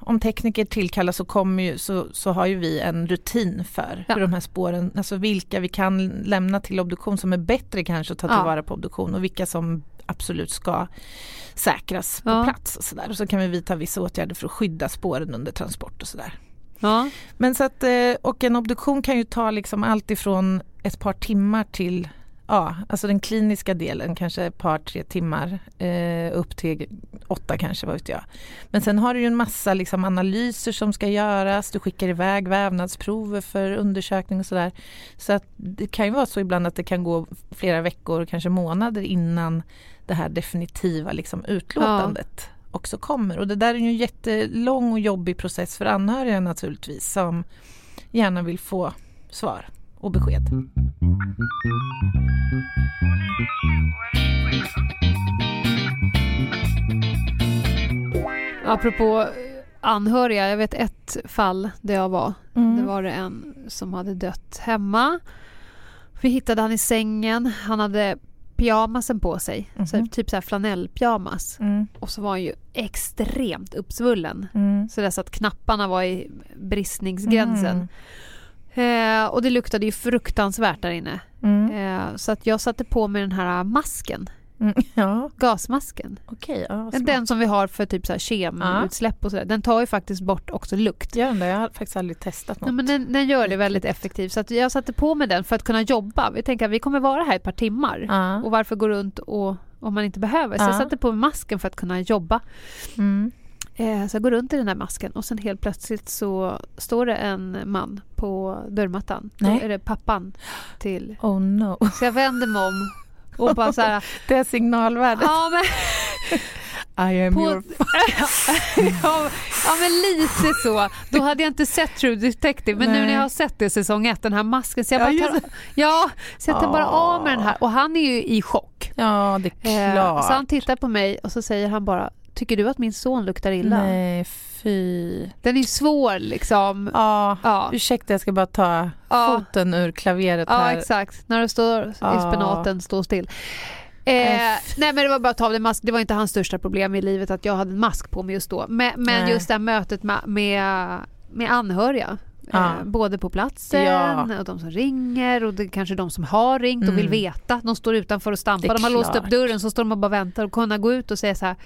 om tekniker tillkallas så, kommer ju, så, så har ju vi en rutin för hur de här spåren, alltså vilka vi kan lämna till obduktion som är bättre kanske att ta tillvara på obduktion och vilka som absolut ska säkras på Ja. plats och sådär. Och så kan vi vidta vissa åtgärder för att skydda spåren under transport och sådär. Ja. Men så att, eh, och en obduktion kan ju ta liksom allt ifrån ett par timmar till Ja, alltså den kliniska delen kanske ett par, tre timmar eh, upp till åtta kanske, vad vet jag. Men sen har du ju en massa liksom, analyser som ska göras, du skickar iväg vävnadsprover för undersökning och sådär. Så att det kan ju vara så ibland att det kan gå flera veckor, kanske månader innan det här definitiva liksom, utlåtandet också kommer. Och det där är ju en jättelång och jobbig process för anhöriga naturligtvis som gärna vill få svar och besked. Apropå anhöriga, jag vet ett fall där jag var. Mm. Det var det en som hade dött hemma. Vi hittade han i sängen. Han hade pyjamasen på sig, så Mhm. typ så här flanellpyjamas. Mm. Och så var han ju extremt uppsvullen. Mm. Så dess att knapparna var i bristningsgränsen. Eh, och det luktade ju fruktansvärt där inne. Mm. Eh, så att jag satte på mig den här masken Mm, (laughs) ja, Gasmasken. okej. ja, Den, som vi har för typ så här kemutsläpp och sådär. Den tar ju faktiskt bort också lukt. Gör den det? Jag har faktiskt aldrig testat något. Ja, men den, den gör det väldigt effektivt. Så jag satte på mig den för att kunna jobba. Vi tänker att vi kommer vara här ett par timmar. Ja. Och varför gå runt och, om man inte behöver? Så Ja. jag satte på mig masken för att kunna jobba. Mm. Eh, så jag går runt i den där masken och sen helt plötsligt så står det en man på dörrmattan. Nej. Då är det pappan till... Oh no. Så jag vänder mig om och bara så här... (laughs) Det är signalvärdet. ja, men, (laughs) I am På- your... (laughs) ja, ja men lite så. Då hade jag inte sett True Detective men nu Nej. när jag har sett det i säsong ett, den här masken. Så jag Ja, bara tar, ja, så jag tar bara av med den här och han är ju i chock. Ja, det är Eh, klart. så han tittar på mig och så säger han bara Tycker du att min son luktar illa? Nej, fy. Den är svår liksom. Ja, Ja, ursäkta jag ska bara ta Ja. foten ur klaveret ja här. exakt. När du står i Ja. spenaten, stå still. Eh, Nej, men det var bara att ta av dig mask. Det var inte hans största problem i livet att jag hade en mask på mig just då. Men, men just det här mötet med, med, med anhöriga. Ja. Eh, både på platsen Ja. och de som ringer och det kanske de som har ringt och vill Mm. veta. De står utanför och stampar. De har låst upp klart. dörren så står de och bara väntar och kunna gå ut och säga så här.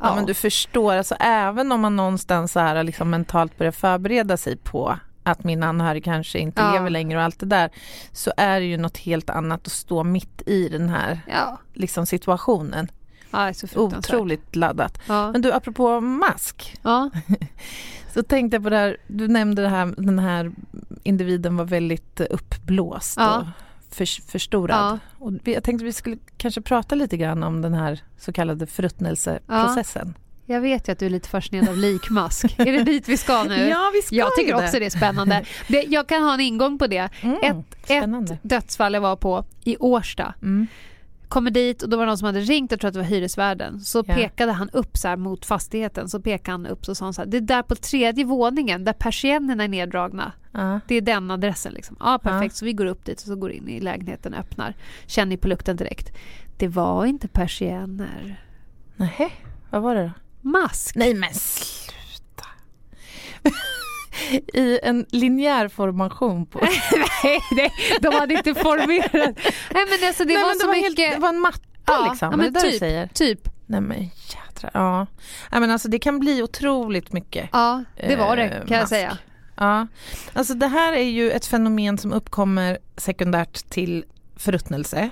Ja, men du förstår, alltså, även om man någonstans så här, liksom, mentalt börjar förbereda sig på att min anhörig kanske inte Ja. lever längre och allt det där så är det ju något helt annat att stå mitt i den här Ja, liksom, situationen. ja så. Otroligt laddat. Ja. Men du, apropå mask, Ja. (laughs) så tänkte jag på det här, du nämnde det här, den här individen var väldigt uppblåst Ja. och för, förstorad. Och vi- jag tänkte vi skulle kanske prata lite grann om den här så kallade förruttnelseprocessen. Jag vet ju att du är lite fascinerad av likmask. är det dit vi ska (laughs) nu? Ja, vi ska Jag tycker ju också det är spännande. Det, jag kan ha en ingång på det. Mm, Ett, ett dödsfall jag var på i Årsta. Mm. Kommer dit och då var det någon som hade ringt, jag tror att det var hyresvärden. Så Ja. pekade han upp så mot fastigheten. Så pekade han upp så sa så här, det är där på tredje våningen där persiennerna är neddragna. Ja. Det är den adressen liksom. Ja perfekt, Ja. så vi går upp dit och så går in i lägenheten och öppnar. Känner ni på lukten direkt. Det var inte persienner. Nähä, vad var det då? Mask. Nej men. I en linjär formation på... (laughs) nej, nej, de hade inte formerat. Nej men alltså det Nej, var men så var mycket. helt, det var en matta Ja, liksom, ja, men det det typ. säger? Typ. Nej men jädrar, ja. Nej men alltså det kan bli otroligt mycket. Ja, det var det Eh, kan jag mask. säga. Ja, alltså det här är ju ett fenomen som uppkommer sekundärt till förruttnelse.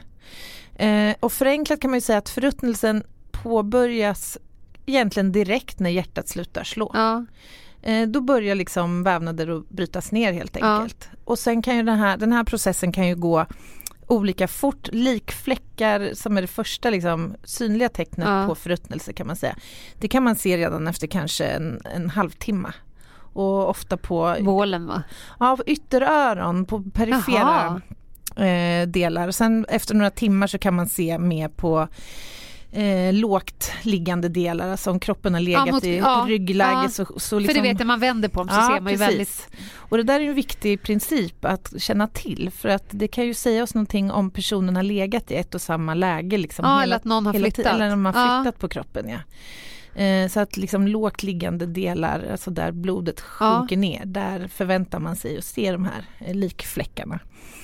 Eh, och förenklat kan man ju säga att förruttnelsen påbörjas egentligen direkt när hjärtat slutar slå. Ja, Eh, då börjar liksom vävnader att brytas ner helt Ja. enkelt. Och sen kan ju den här, den här processen kan ju gå olika fort. Likfläckar som är det första liksom, synliga tecknet Ja. på förruttnelse kan man säga. Det kan man se redan efter kanske en, en halvtimme. Och ofta på vålen va? ja, ytteröron, på perifera eh, delar. Sen efter några timmar så kan man se mer på eh, lågt liggande delar, alltså om kroppen har legat mot- i ja, ryggläge ja. så, så För liksom, det vet jag, man vänder på dem så ser man ju väldigt... och det där är en viktig princip att känna till för att det kan ju säga oss någonting om personen har legat i ett och samma läge. Liksom, Ja, eller att någon har hela flyttat. tiden, Eller man har Ja. flyttat på kroppen. Ja. Eh, så att liksom lågt liggande delar, alltså där blodet Ja. sjunker ner, där förväntar man sig att se de här eh, likfläckarna.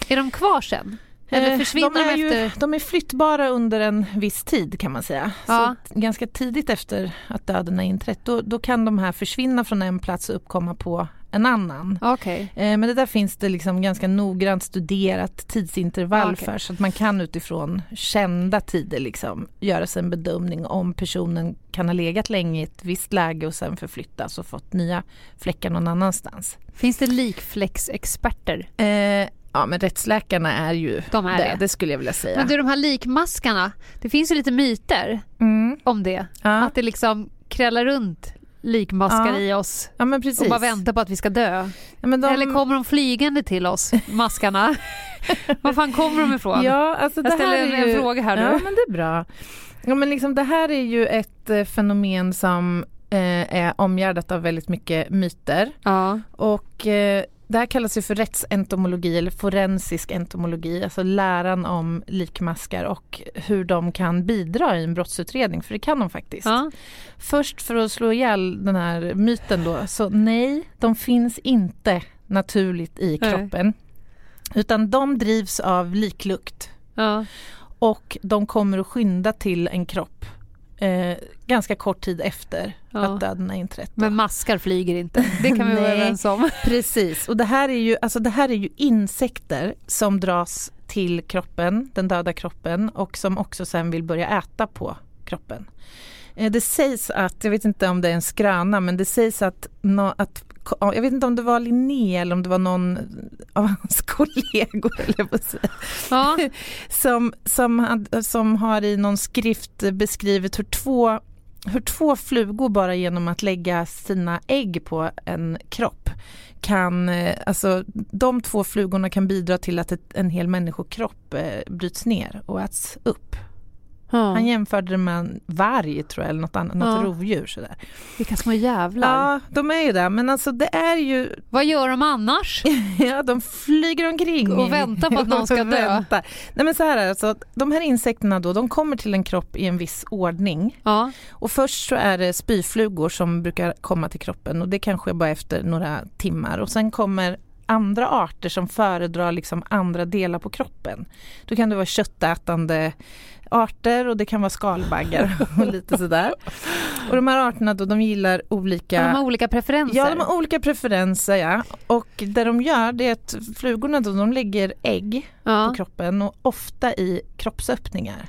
Är de kvar sen? Eller Eh, försvinner de, är ju- efter... de är flyttbara under en viss tid kan man säga. Ja. Så ganska tidigt efter att döden har inträtt då, då kan de här försvinna från en plats och uppkomma på en annan. Okej. Eh, Men det där finns det liksom ganska noggrant studerat tidsintervall okej. för så att man kan utifrån kända tider liksom göra sig en bedömning om personen kan ha legat länge i ett visst läge och sen förflyttas och fått nya fläckar någon annanstans. Finns det likfläcksexperter? Eh, ja men rättsläkarna är ju De är det, det. det skulle jag vilja säga. Men du, de här likmaskarna, det finns ju lite myter Mm. om det. Ja. Att det liksom krällar runt likmaskar Ja. i oss ja och bara väntar på att vi ska dö. Ja, de... Eller kommer de flygande till oss, maskarna? (laughs) Var fan kommer de ifrån? Ja, alltså det Jag ställer här en, ju... en fråga här nu. Ja, men det är bra. Ja, men liksom, det här är ju ett eh, fenomen som eh, är omgärdat av väldigt mycket myter. Ja. Och eh, det här kallas ju för rättsentomologi eller forensisk entomologi, alltså läran om likmaskar och hur de kan bidra i en brottsutredning, för det kan de faktiskt. Ja. Först för att slå ihjäl den här myten då, så nej, de finns inte naturligt i Nej. kroppen. Utan de drivs av liklukt. Ja. och de kommer att skynda till en kropp eh, ganska kort tid efter Ja. att döden har inträtt. Men maskar flyger inte, det kan vi vara (laughs) överens om. (laughs) Precis, och det här, är ju, alltså det här är ju insekter som dras till kroppen, den döda kroppen och som också sen vill börja äta på kroppen. Eh, Det sägs att, jag vet inte om det är en skröna, men det sägs att, nå- att jag vet inte om det var Linné eller om det var någon av hans (laughs) kollegor eller vad säga, Ja. (laughs) som, som, had- som har i någon skrift beskrivit hur två, hur två flugor bara genom att lägga sina ägg på en kropp kan, eh, alltså de två flugorna kan bidra till att ett, en hel människokropp eh, bryts ner och äts upp. Han Ja. jämförde det med en varg tror jag, eller något annat, något Ja. rovdjur sådär. Vilka små jävlar. Ja, de är ju det, men alltså det är ju Vad gör de annars? (laughs) Ja, de flyger omkring. Och väntar på att någon ska (laughs) dö. Nej, men så här är alltså, de här insekterna då, de kommer till en kropp i en viss ordning. Ja. Och först så är det spyflugor som brukar komma till kroppen och det kanske är bara efter några timmar. Och sen kommer andra arter som föredrar liksom andra delar på kroppen. Då kan det vara köttätande arter och det kan vara skalbaggar (laughs) och lite sådär. Och de här arterna då, de gillar olika De har olika preferenser. Ja, de har olika preferenser ja. Och det de gör det är att flugorna då, de lägger ägg på ja. kroppen och ofta i kroppsöppningar.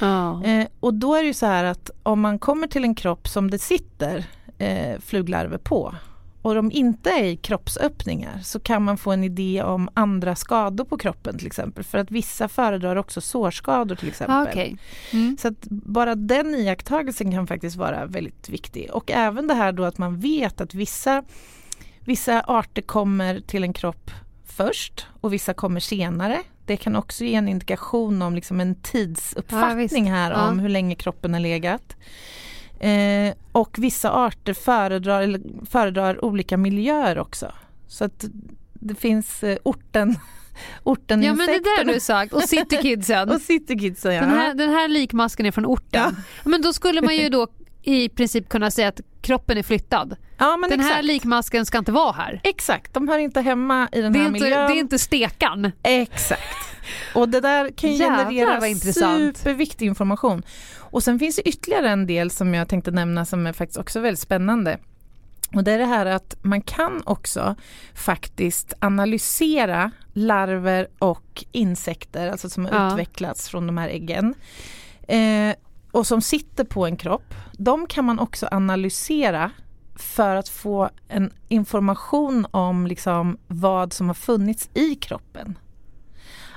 Ja. Eh, och då är det ju så här att om man kommer till en kropp som det sitter eh, fluglarver på och de inte är i kroppsöppningar så kan man få en idé om andra skador på kroppen till exempel. För att vissa föredrar också sårskador till exempel. Ja, okej. Mm. Så att bara den iakttagelsen kan faktiskt vara väldigt viktig. Och även det här då att man vet att vissa, vissa arter kommer till en kropp först och vissa kommer senare. Det kan också ge en indikation om liksom en Ja, tidsuppfattning här Ja. om hur länge kroppen har legat. Eh, och vissa arter föredrar, eller föredrar olika miljöer också. Så att det finns eh, orten, (laughs) orten Ja men det där du sagt. Och citykidsen. (laughs) och citykidsen. Ja. Den här, den här likmasken är från orten. Men då skulle man ju då i princip kunna säga att kroppen är flyttad. ja, men den här exakt. likmasken ska inte vara här. Exakt, de hör inte hemma i den Det är, här inte, det miljön. är inte stekan. Exakt. Och det där kan Jävlar, generera superviktig information. Och sen finns det ytterligare en del som jag tänkte nämna som är faktiskt också väldigt spännande. Och det är det här att man kan också faktiskt analysera larver och insekter, alltså som har Ja. utvecklats från de här äggen. Eh, och som sitter på en kropp. De kan man också analysera för att få en information om liksom vad som har funnits i kroppen.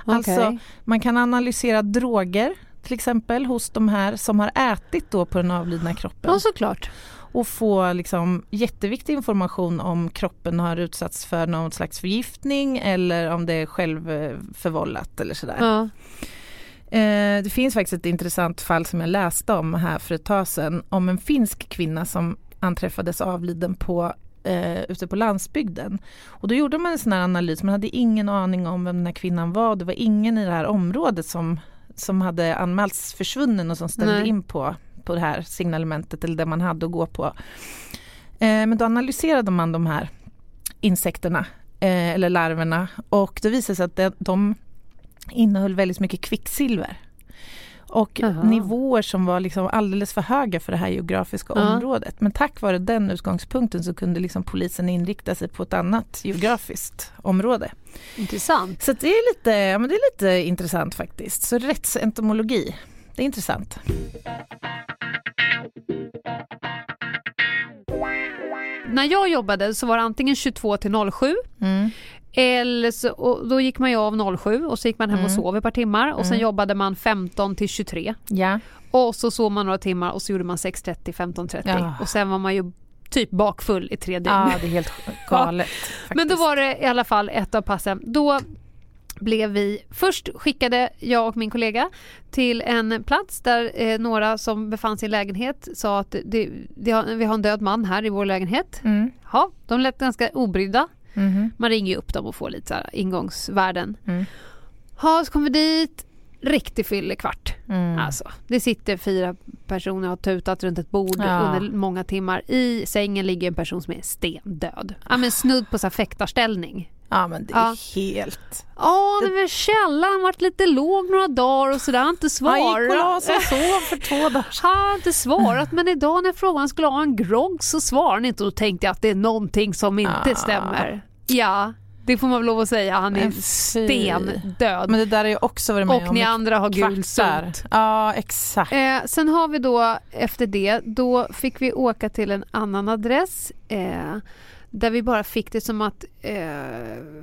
Alltså, Okej. man kan analysera droger till exempel hos de här som har ätit då på den avlidna kroppen Ja såklart. och få liksom jätteviktig information om kroppen har utsatts för någon slags förgiftning eller om det är självförvållat eller sådär. Ja. Eh, det finns faktiskt ett intressant fall som jag läste om här för ett tag sedan om en finsk kvinna som anträffades avliden på eh, ute på landsbygden. Och då gjorde man en sån här analys, man hade ingen aning om vem den här kvinnan var. Det var ingen i det här området som, som hade anmälts försvunnen och som ställde Nej. in på, på det här signalementet eller det man hade att gå på. Eh, men då analyserade man de här insekterna eh, eller larverna och det visade sig att de, de innehöll väldigt mycket kvicksilver. Och Jaha. nivåer som var liksom alldeles för höga för det här geografiska Ja. området. Men tack vare den utgångspunkten så kunde liksom polisen inrikta sig på ett annat geografiskt område. Intressant. Så det, är lite, ja, men det är lite intressant faktiskt. Så rättsentomologi, det är intressant. När jag jobbade så var det antingen 22 till 07 Mm. Eller så, och då gick man ju av 07 och så gick man hem och Mm. sov ett par timmar och sen Mm. jobbade man 15 till 23 Ja. och så sov man några timmar och så gjorde man 6.30, 15.30 Ja. och sen var man ju typ bakfull i tre dygn. ja, det är helt (laughs) galet. Men då var det i alla fall ett av passen. Då blev vi, först skickade jag och min kollega till en plats där eh, några som befann sig i lägenhet sa att det, det vi har en död man här i vår lägenhet. Mm. Ja, de lät ganska obrydda. Mhm. Man ringer ju upp dem och får lite så här ingångsvärden. Mm. Ja, så kom vi dit, riktig fyllekvart. Mm. Alltså, det sitter fyra personer och har tutat runt ett bord Ja. under många timmar. I sängen ligger en person som är stendöd. Ja, men snudd på så här fäktarställning. Ja men det är Ja. helt... Ja, det var källaren varit lite låg några dagar och sådär. Har inte Han gick och la svarat. sig och sov för två dagar. Han har inte svarat men idag när han skulle ha en grogg så svarade han inte och då tänkte jag att det är någonting som inte Ah. stämmer. Ja, det får man väl lov att säga. Han är fy. stendöd. Men det där jag också varit med Och om ni andra har kvartar. gulsot. Ja exakt. Eh, sen har vi då efter det, då fick vi åka till en annan adress eh, där vi bara fick det som att eh,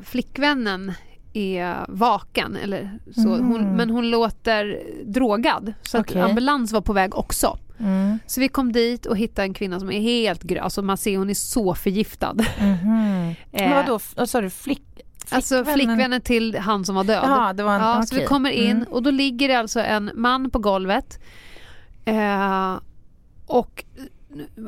flickvännen är vaken eller så. Mhm. Hon, men hon låter drogad så Okej. att ambulans var på väg också. Mm. Så vi kom dit och hittade en kvinna som är helt grön, alltså man ser hon är så förgiftad. (laughs) Eh, Men vadå, vad sa du, flick, Alltså flickvännen till han som var död. Jaha, det var en, Ja, så vi kommer in Mm. och då ligger det alltså en man på golvet. Eh, och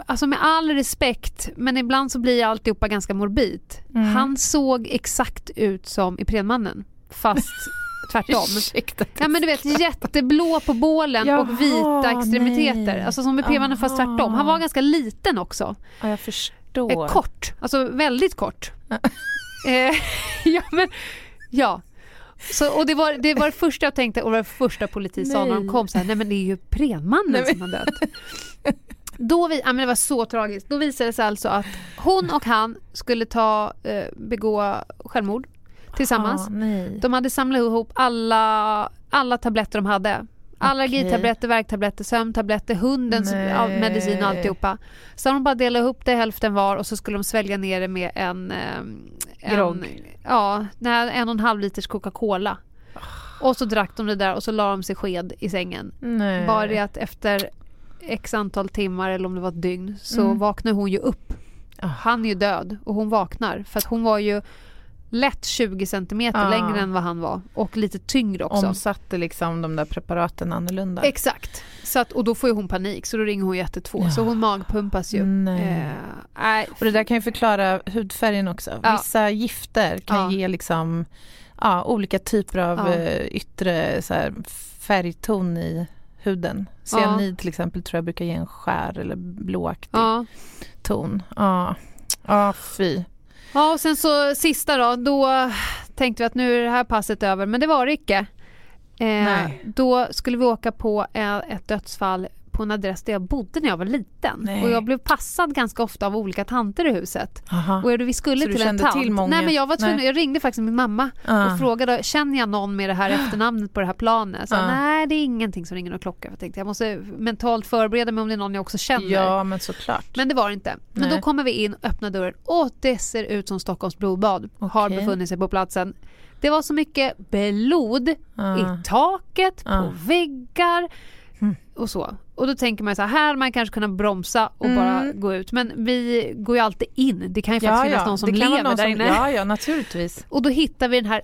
alltså med all respekt, men ibland så blir alltihopa ganska morbid. Mm. Han såg exakt ut som Iprenmannen, fast (laughs) tvärtom. Ursäkta. Ja men du vet jätteblå på bålen Jaha, och vita extremiteter. nej. Alltså som Iprenmannen fast tvärtom. Han var ganska liten också. Ja, jag Eh, förstår. kort, alltså väldigt kort. (laughs) eh, ja, men, ja. Så, och det var, det var det första jag tänkte och det var det första polisen sa när de kom. Så här, Nej men det är ju Prenmannen som har dött. (laughs) Då vi, ja, men det var så tragiskt. Då visade det sig alltså att hon och han skulle ta, eh, begå självmord tillsammans. Ah. De hade samlat ihop alla, alla tabletter de hade. Allergitabletter, värktabletter, sömntabletter, hundens Nej. medicin och alltihopa. Så de bara delade upp det hälften var och så skulle de svälja ner det med en... eh, en Grogg. Ja, en och en halv liters Coca-Cola. Och så drack de det där och så la de sig sked i sängen. nej. Bara det att efter x antal timmar eller om det var ett dygn så Mm. vaknar hon ju upp. Ah. Han är ju död och hon vaknar för att hon var ju lätt 20 centimeter Ah. längre än vad han var och lite tyngre också. Omsatte liksom de där preparaten annorlunda. Exakt. Så att, och då får ju hon panik så då ringer hon 112 så Ja. hon magpumpas ju. Nej. Eh. Och det där kan ju förklara hudfärgen också. Ja. Vissa gifter kan Ja. ge liksom ja, olika typer av Ja. eh, yttre så här, färgton i huden. Cyanid till exempel tror jag brukar ge en skär eller blåaktig Ja. ton. Ja, ja fy. ja, och sen så sista då, då tänkte vi att nu är det här passet över, men det var det icke. Eh, då skulle vi åka på eh, ett dödsfall på en adress där jag bodde när jag var liten. Nej. Och jag blev passad ganska ofta av olika tanter i huset. Aha. Och vi skulle Så till en tant. till många? Nej men jag var tvungen, jag ringde faktiskt min mamma Ah. och frågade, känner jag någon med det här efternamnet på det här planet? Så, Ah. Nej det är ingenting som ringer någon klocka. Jag tänkte jag måste mentalt förbereda mig om det är någon jag också känner. Ja men såklart. Men det var det inte. Men Nej. då kommer vi in och öppnar dörren och det ser ut som Stockholms blodbad har Okej. befunnit sig på platsen. Det var så mycket blod Ah. i taket, Ah. på väggar Mm. och så. Och då tänker man så här, här man kanske kunnat bromsa och Mm. bara gå ut. Men vi går ju alltid in. Det kan ju faktiskt finnas någon som det lever någon där som, inne. Ja, ja naturligtvis. Och då hittar vi den här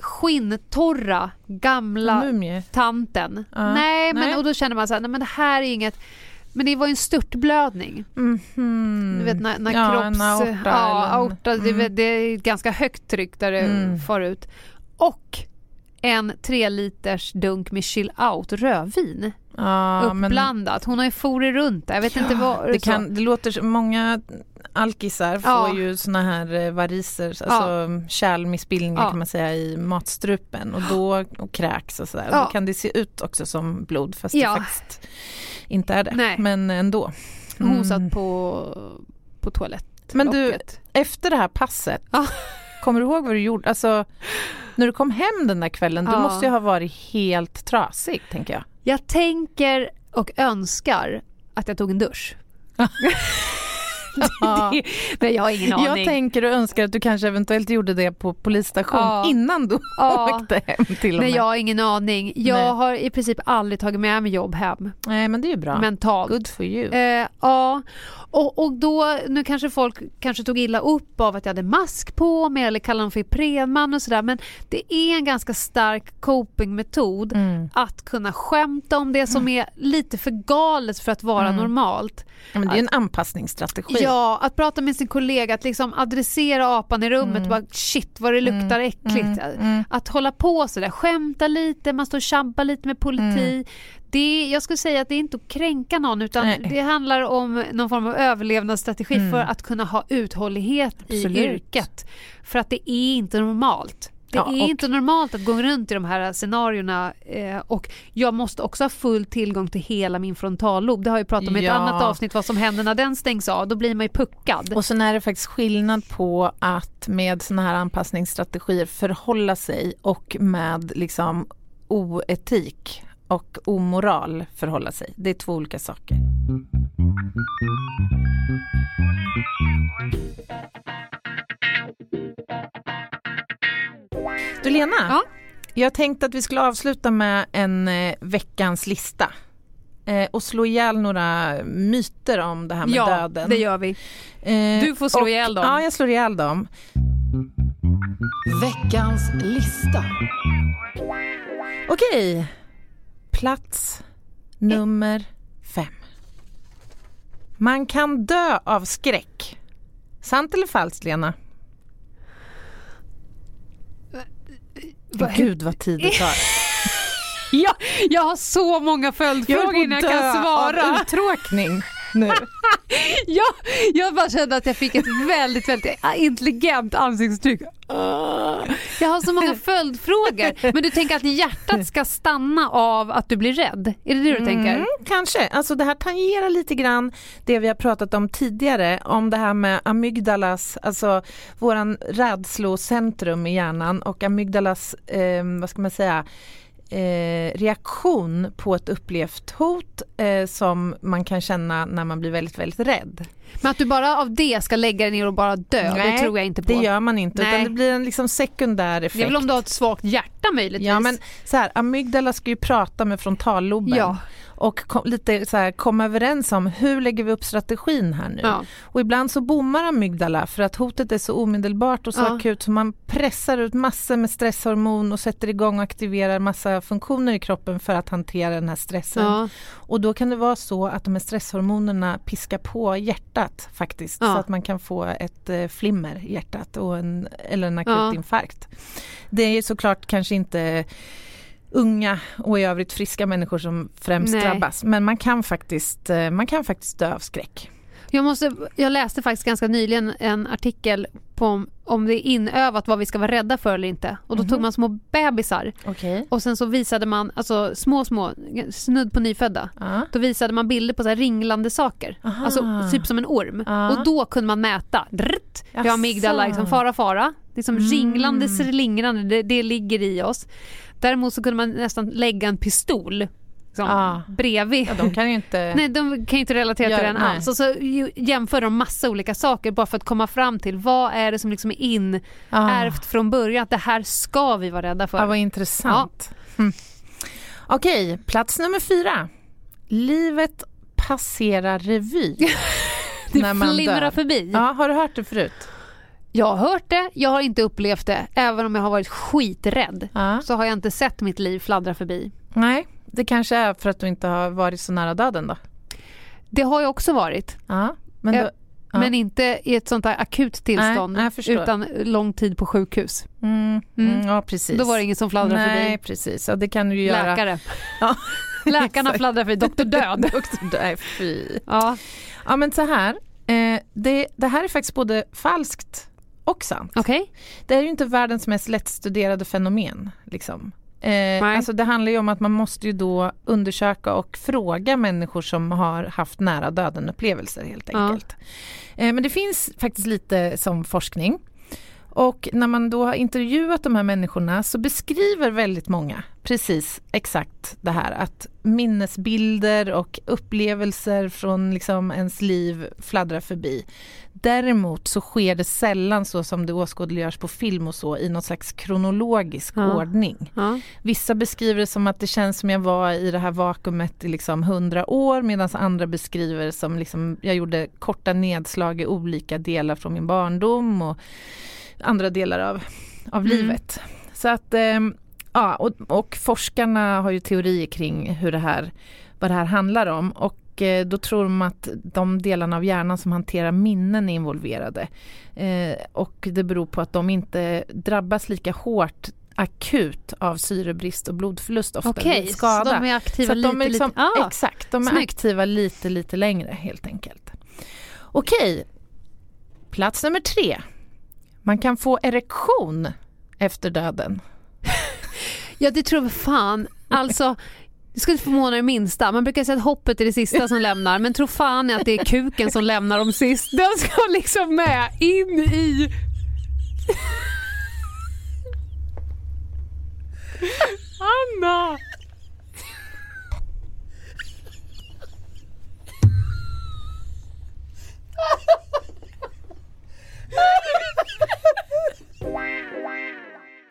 skinntorra gamla Mumie. tanten. Ja. Nej, men Nej. och då känner man så här, nej men det här är inget men det var ju en störtblödning. Mhm. Du vet när, när ja, kropps... aorta. ja, aorta det, Mm. det är ett ganska högt tryck där det Mm. far ut. Och en tre liters dunk med chill out rödvin ja, men uppblandat. Hon har ju forit runt där. Jag vet inte vad... det, kan, det låter som många alkisar får Ja. ju såna här eh, variser, alltså kärlmissbildningar Ja. kan man säga i matstrupen och då och kräks och sådär. Ja. Då kan det se ut också som blod fast Ja. det faktiskt inte är det. Nej. Men ändå. Hon Mm. satt på, på toalettlocket. Men du- Efter det här passet, Ja. kommer du ihåg vad du gjorde? Alltså, när du kom hem den där kvällen, du Ja. måste ju ha varit helt trasig tänker jag. Jag tänker och önskar att jag tog en dusch. (laughs) Det- (laughs) Nej, jag har ingen aning. Jag tänker och önskar att du kanske eventuellt gjorde det på polisstation Ja. innan du Ja. åkte hem till och Nej, med. jag har ingen aning. Jag Nej. har i princip aldrig tagit med mig jobb hem Nej men det är ju bra. mentalt. Good for you. Eh, ja, och, och då, nu kanske folk kanske tog illa upp av att jag hade mask på mig eller kallade dem för Iprenman och sådär men det är en ganska stark copingmetod Mm. att kunna skämta om det som är lite för galet för att vara Mm. normalt. Men det är en anpassningsstrategi strategi. Ja, att prata med sin kollega, att liksom adressera apan i rummet, mm. bara shit vad det luktar mm. äckligt. Mm. mm. Att hålla på sådär, skämta lite, man står och tjabbar lite med politi. Mm. Det, jag skulle säga att det är inte att kränka någon utan Nej. det handlar om någon form av överlevnadsstrategi mm. för att kunna ha uthållighet Absolut. i yrket. För att det är inte normalt. Det ja, är inte normalt att gå runt i de här scenarierna eh, och jag måste också ha full tillgång till hela min frontallob. Det har jag pratat om i ja. ett annat avsnitt vad som händer när den stängs av. Då blir man ju puckad. Och sen är det faktiskt skillnad på att med såna här anpassningsstrategier förhålla sig och med liksom oetik och omoral förhålla sig. Det är två olika saker. Du Lena, ja? jag tänkte att vi skulle avsluta med en eh, veckans lista eh, och slå ihjäl några myter om det här med ja, döden. Ja, det gör vi. Eh, du får slå och, ihjäl dem. Ja, jag slår ihjäl dem. Veckans lista. Okej, plats nummer fem. Man kan dö av skräck. Sant eller falskt, Lena? Gud vad tid det (laughs) tar. ja, jag har så många följdfrågor innan jag kan svara. Jag av uttråkning nu. (laughs) ja, jag bara kände att jag fick ett väldigt, väldigt intelligent ansiktsuttryck. Jag har så många följdfrågor. Men du tänker att hjärtat ska stanna av att du blir rädd? Är det det du mm, tänker? Kanske. Alltså det här tangerar lite grann det vi har pratat om tidigare, om det här med amygdalas, alltså våran rädslocentrum i hjärnan och amygdalas, eh, vad ska man säga, eh, reaktion på ett upplevt hot eh, som man kan känna när man blir väldigt, väldigt rädd. Men att du bara av det ska lägga dig ner och bara dö, Nej, det tror jag inte på. det gör man inte. Utan det blir en liksom sekundär effekt. Det är väl om du har ett svagt hjärta möjligtvis. Ja men så här, amygdala ska ju prata med frontalloben. Ja och kom, lite så här, komma överens om hur lägger vi upp strategin här nu. Ja. Och ibland så bommar amygdala för att hotet är så omedelbart och så ja. akut så man pressar ut massor med stresshormon och sätter igång och aktiverar massa funktioner i kroppen för att hantera den här stressen. Ja. Och då kan det vara så att de här stresshormonerna piskar på hjärtat faktiskt så att man kan få ett eh, flimmer i hjärtat och en, eller en akut infarkt. Det är såklart kanske inte unga och i övrigt friska människor som främst Nej. drabbas. Men man kan, faktiskt, eh, man kan faktiskt dö av skräck. Jag, måste, jag läste faktiskt ganska nyligen en artikel på om, det är inövat vad vi ska vara rädda för eller inte. Och då mm -hmm. tog man små bebisar okay. och sen så visade man, alltså små små, snudd på nyfödda. Uh. Då visade man bilder på så ringlande saker. Aha. Alltså typ som en orm. Uh. Och då kunde man mäta. Drrt, vi har amygdala, liksom, fara fara. Liksom mm. ringlande, slingrande, det, det ligger i oss. Däremot så kunde man nästan lägga en pistol liksom, ah. bredvid. Ja, de kan ju inte... (laughs) nej, de kan inte relatera till den alls. Och så jämför de massa olika saker bara för att komma fram till vad är det som liksom är inärvt ah. från början. Att det här ska vi vara rädda för. Ja, vad intressant. Ja. Mm. Okej, plats nummer fyra. Livet passerar revy. (laughs) det när man flimrar dör. förbi. Ja, har du hört det förut? Jag har hört det, jag har inte upplevt det. Även om jag har varit skiträdd ja. så har jag inte sett mitt liv fladdra förbi. Nej, det kanske är för att du inte har varit så nära döden då? Det har jag också varit. Ja, men, då, ja. men inte i ett sånt här akut tillstånd Nej, utan lång tid på sjukhus. Mm, mm. mm. Ja, precis. Då var det ingen som fladdrade förbi. Nej, precis. Ja, det kan du göra. Läkare. Ja. (laughs) Läkarna fladdrar förbi. Doktor Död. (laughs) Doktor Död, fy. Ja. ja, men så här. Eh, det, det här är faktiskt både falskt och sant. Okay. Det är ju inte världens mest lättstuderade fenomen. Liksom. Eh, alltså det handlar ju om att man måste ju då undersöka och fråga människor som har haft nära döden-upplevelser helt enkelt. Ja. Eh, men det finns faktiskt lite som forskning. Och när man då har intervjuat de här människorna så beskriver väldigt många precis exakt det här att minnesbilder och upplevelser från liksom ens liv fladdrar förbi. Däremot så sker det sällan så som det åskådliggörs på film och så i någon slags kronologisk ja. ordning. Ja. Vissa beskriver det som att det känns som jag var i det här vakuumet i liksom hundra år medan andra beskriver det som liksom jag gjorde korta nedslag i olika delar från min barndom och andra delar av, av mm. livet. Så att eh, ja, och, och forskarna har ju teorier kring hur det här, vad det här handlar om och eh, då tror de att de delarna av hjärnan som hanterar minnen är involverade. Eh, och det beror på att de inte drabbas lika hårt akut av syrebrist och blodförlust ofta Okej, vid skada. så de är aktiva lite, de är liksom, lite... Ah, Exakt, de är snyggt. aktiva lite, lite längre helt enkelt. Okej, plats nummer tre. Man kan få erektion efter döden. (laughs) Ja, det tror jag fan. Alltså, det skulle inte förvåna det minsta. Man brukar säga att hoppet är det sista som lämnar, men tro fan är att det är kuken som lämnar dem sist. Den ska liksom med in i... Anna!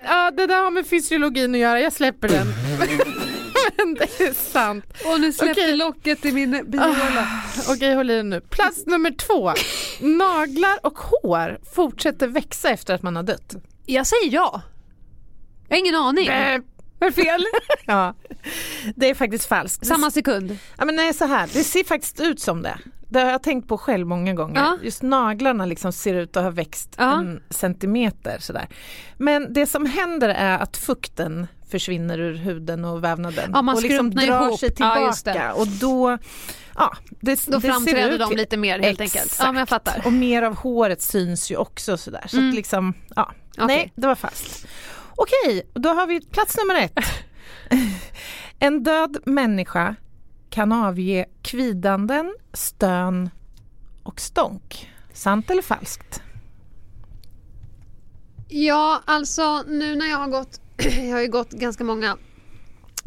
Ja, det där har med fysiologin att göra, jag släpper den. (laughs) Men det är sant. Och nu släppte Okej. locket i min biola. Okej, håll i nu. Plats nummer två. Naglar och hår fortsätter växa efter att man har dött. Jag säger ja. Jag har ingen aning. Äh, det fel? (laughs) Ja, det är faktiskt falskt. Samma sekund. Ja, men nej, så här. Det ser faktiskt ut som det. Det har jag tänkt på själv många gånger. Ja. Just naglarna liksom ser ut att ha växt Ja. en centimeter. Sådär. Men det som händer är att fukten försvinner ur huden och vävnaden Ja, och liksom drar ihop. sig Ja, tillbaka. det. och då, ja, det, Då det ser framträder ut de lite mer helt enkelt. Exakt. Ja, men jag fattar. Och mer av håret syns ju också sådär. Så Mm. liksom, ja. Okej. Nej, det var fast. Okej, då har vi plats nummer ett. (laughs) en död människa kan avge kvidanden, stön och stånk. Sant eller falskt? Ja, alltså nu när jag har gått, (clears throat) jag har ju gått ganska många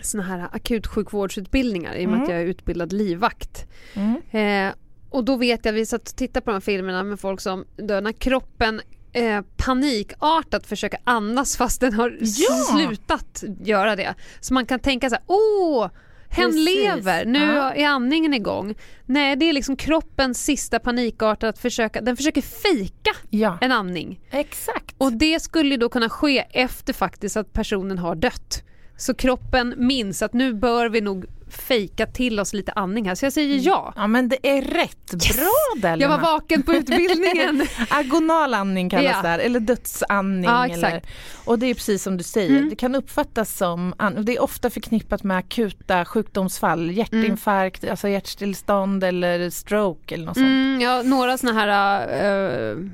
såna här akutsjukvårdsutbildningar i och med Mm. att jag är utbildad livvakt. Mm. Eh, och då vet jag, vi satt och tittade på de här filmerna med folk som dör när kroppen eh, panikartat försöker andas fast den har Ja. slutat göra det. Så man kan tänka så här, åh, hen Precis. lever, nu Ja. är andningen igång. Nej, det är liksom kroppens sista panikartat att försöka, den försöker fejka Ja, en andning. exakt. Och det skulle då kunna ske efter faktiskt att personen har dött. Så kroppen minns att nu bör vi nog fejka till oss lite andning här. Så jag säger ja. Ja men det är rätt. Bra där Jag var vaken på utbildningen. (laughs) Agonal andning kallas Ja. det här, eller dödsandning. Ja, eller, och det är precis som du säger, Mm. det kan uppfattas som, det är ofta förknippat med akuta sjukdomsfall, hjärtinfarkt, alltså hjärtstillestånd eller stroke eller något sånt. Mm, ja, några såna här uh,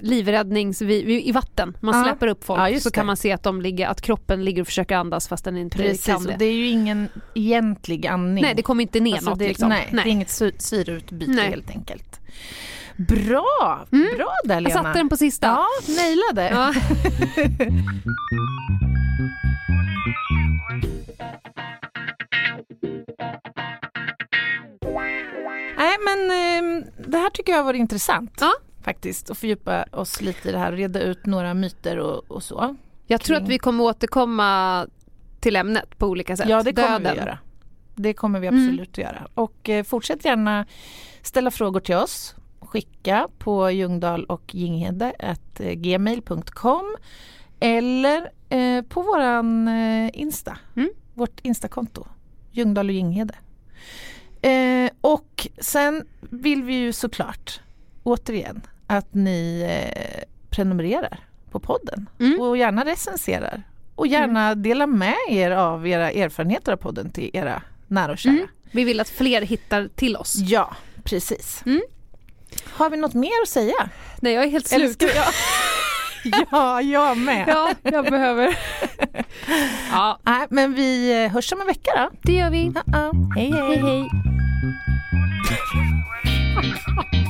livräddnings vi, vi, i vatten. Man Ja. släpper upp folk Ja, så kan det. man se att, de ligger, att kroppen ligger och försöker andas fast den inte Precis, kan det. det är ju ingen egentlig andning. Nej, det kommer inte ner Alltså, något. det, liksom. nej, det är inget sy- syreutbyte Nej. helt enkelt. Bra, Mm. bra där Lena. Jag satte den på sista. Ja, nailade. Ja. (laughs) Nej men eh, det här tycker jag varit intressant. Ja. Faktiskt, att fördjupa oss lite i det här och reda ut några myter och, och så. Jag tror att vi kommer återkomma till ämnet på olika sätt. Ja det kommer Döden. vi göra. Det kommer vi Mm. absolut att göra. Och eh, fortsätt gärna ställa frågor till oss. Skicka på Ljungdahl och Ginghede eh, gmail.com eller eh, på våran eh, Insta. Mm. Vårt Instakonto. Ljungdahl och Ginghede. Eh, och sen vill vi ju såklart återigen att ni eh, prenumererar på podden Mm. och gärna recenserar och gärna dela med er av era erfarenheter av podden till era nära och kära. Mm. Vi vill att fler hittar till oss. Ja, precis. Mm. Har vi något mer att säga? Nej, jag är helt slut. jag... (laughs) ja, jag med. Ja, jag behöver. (laughs) ja, Nej, men vi eh, hörs om en vecka då. det gör vi. Ja, ja. Hej, hej. Hej, hej. (laughs)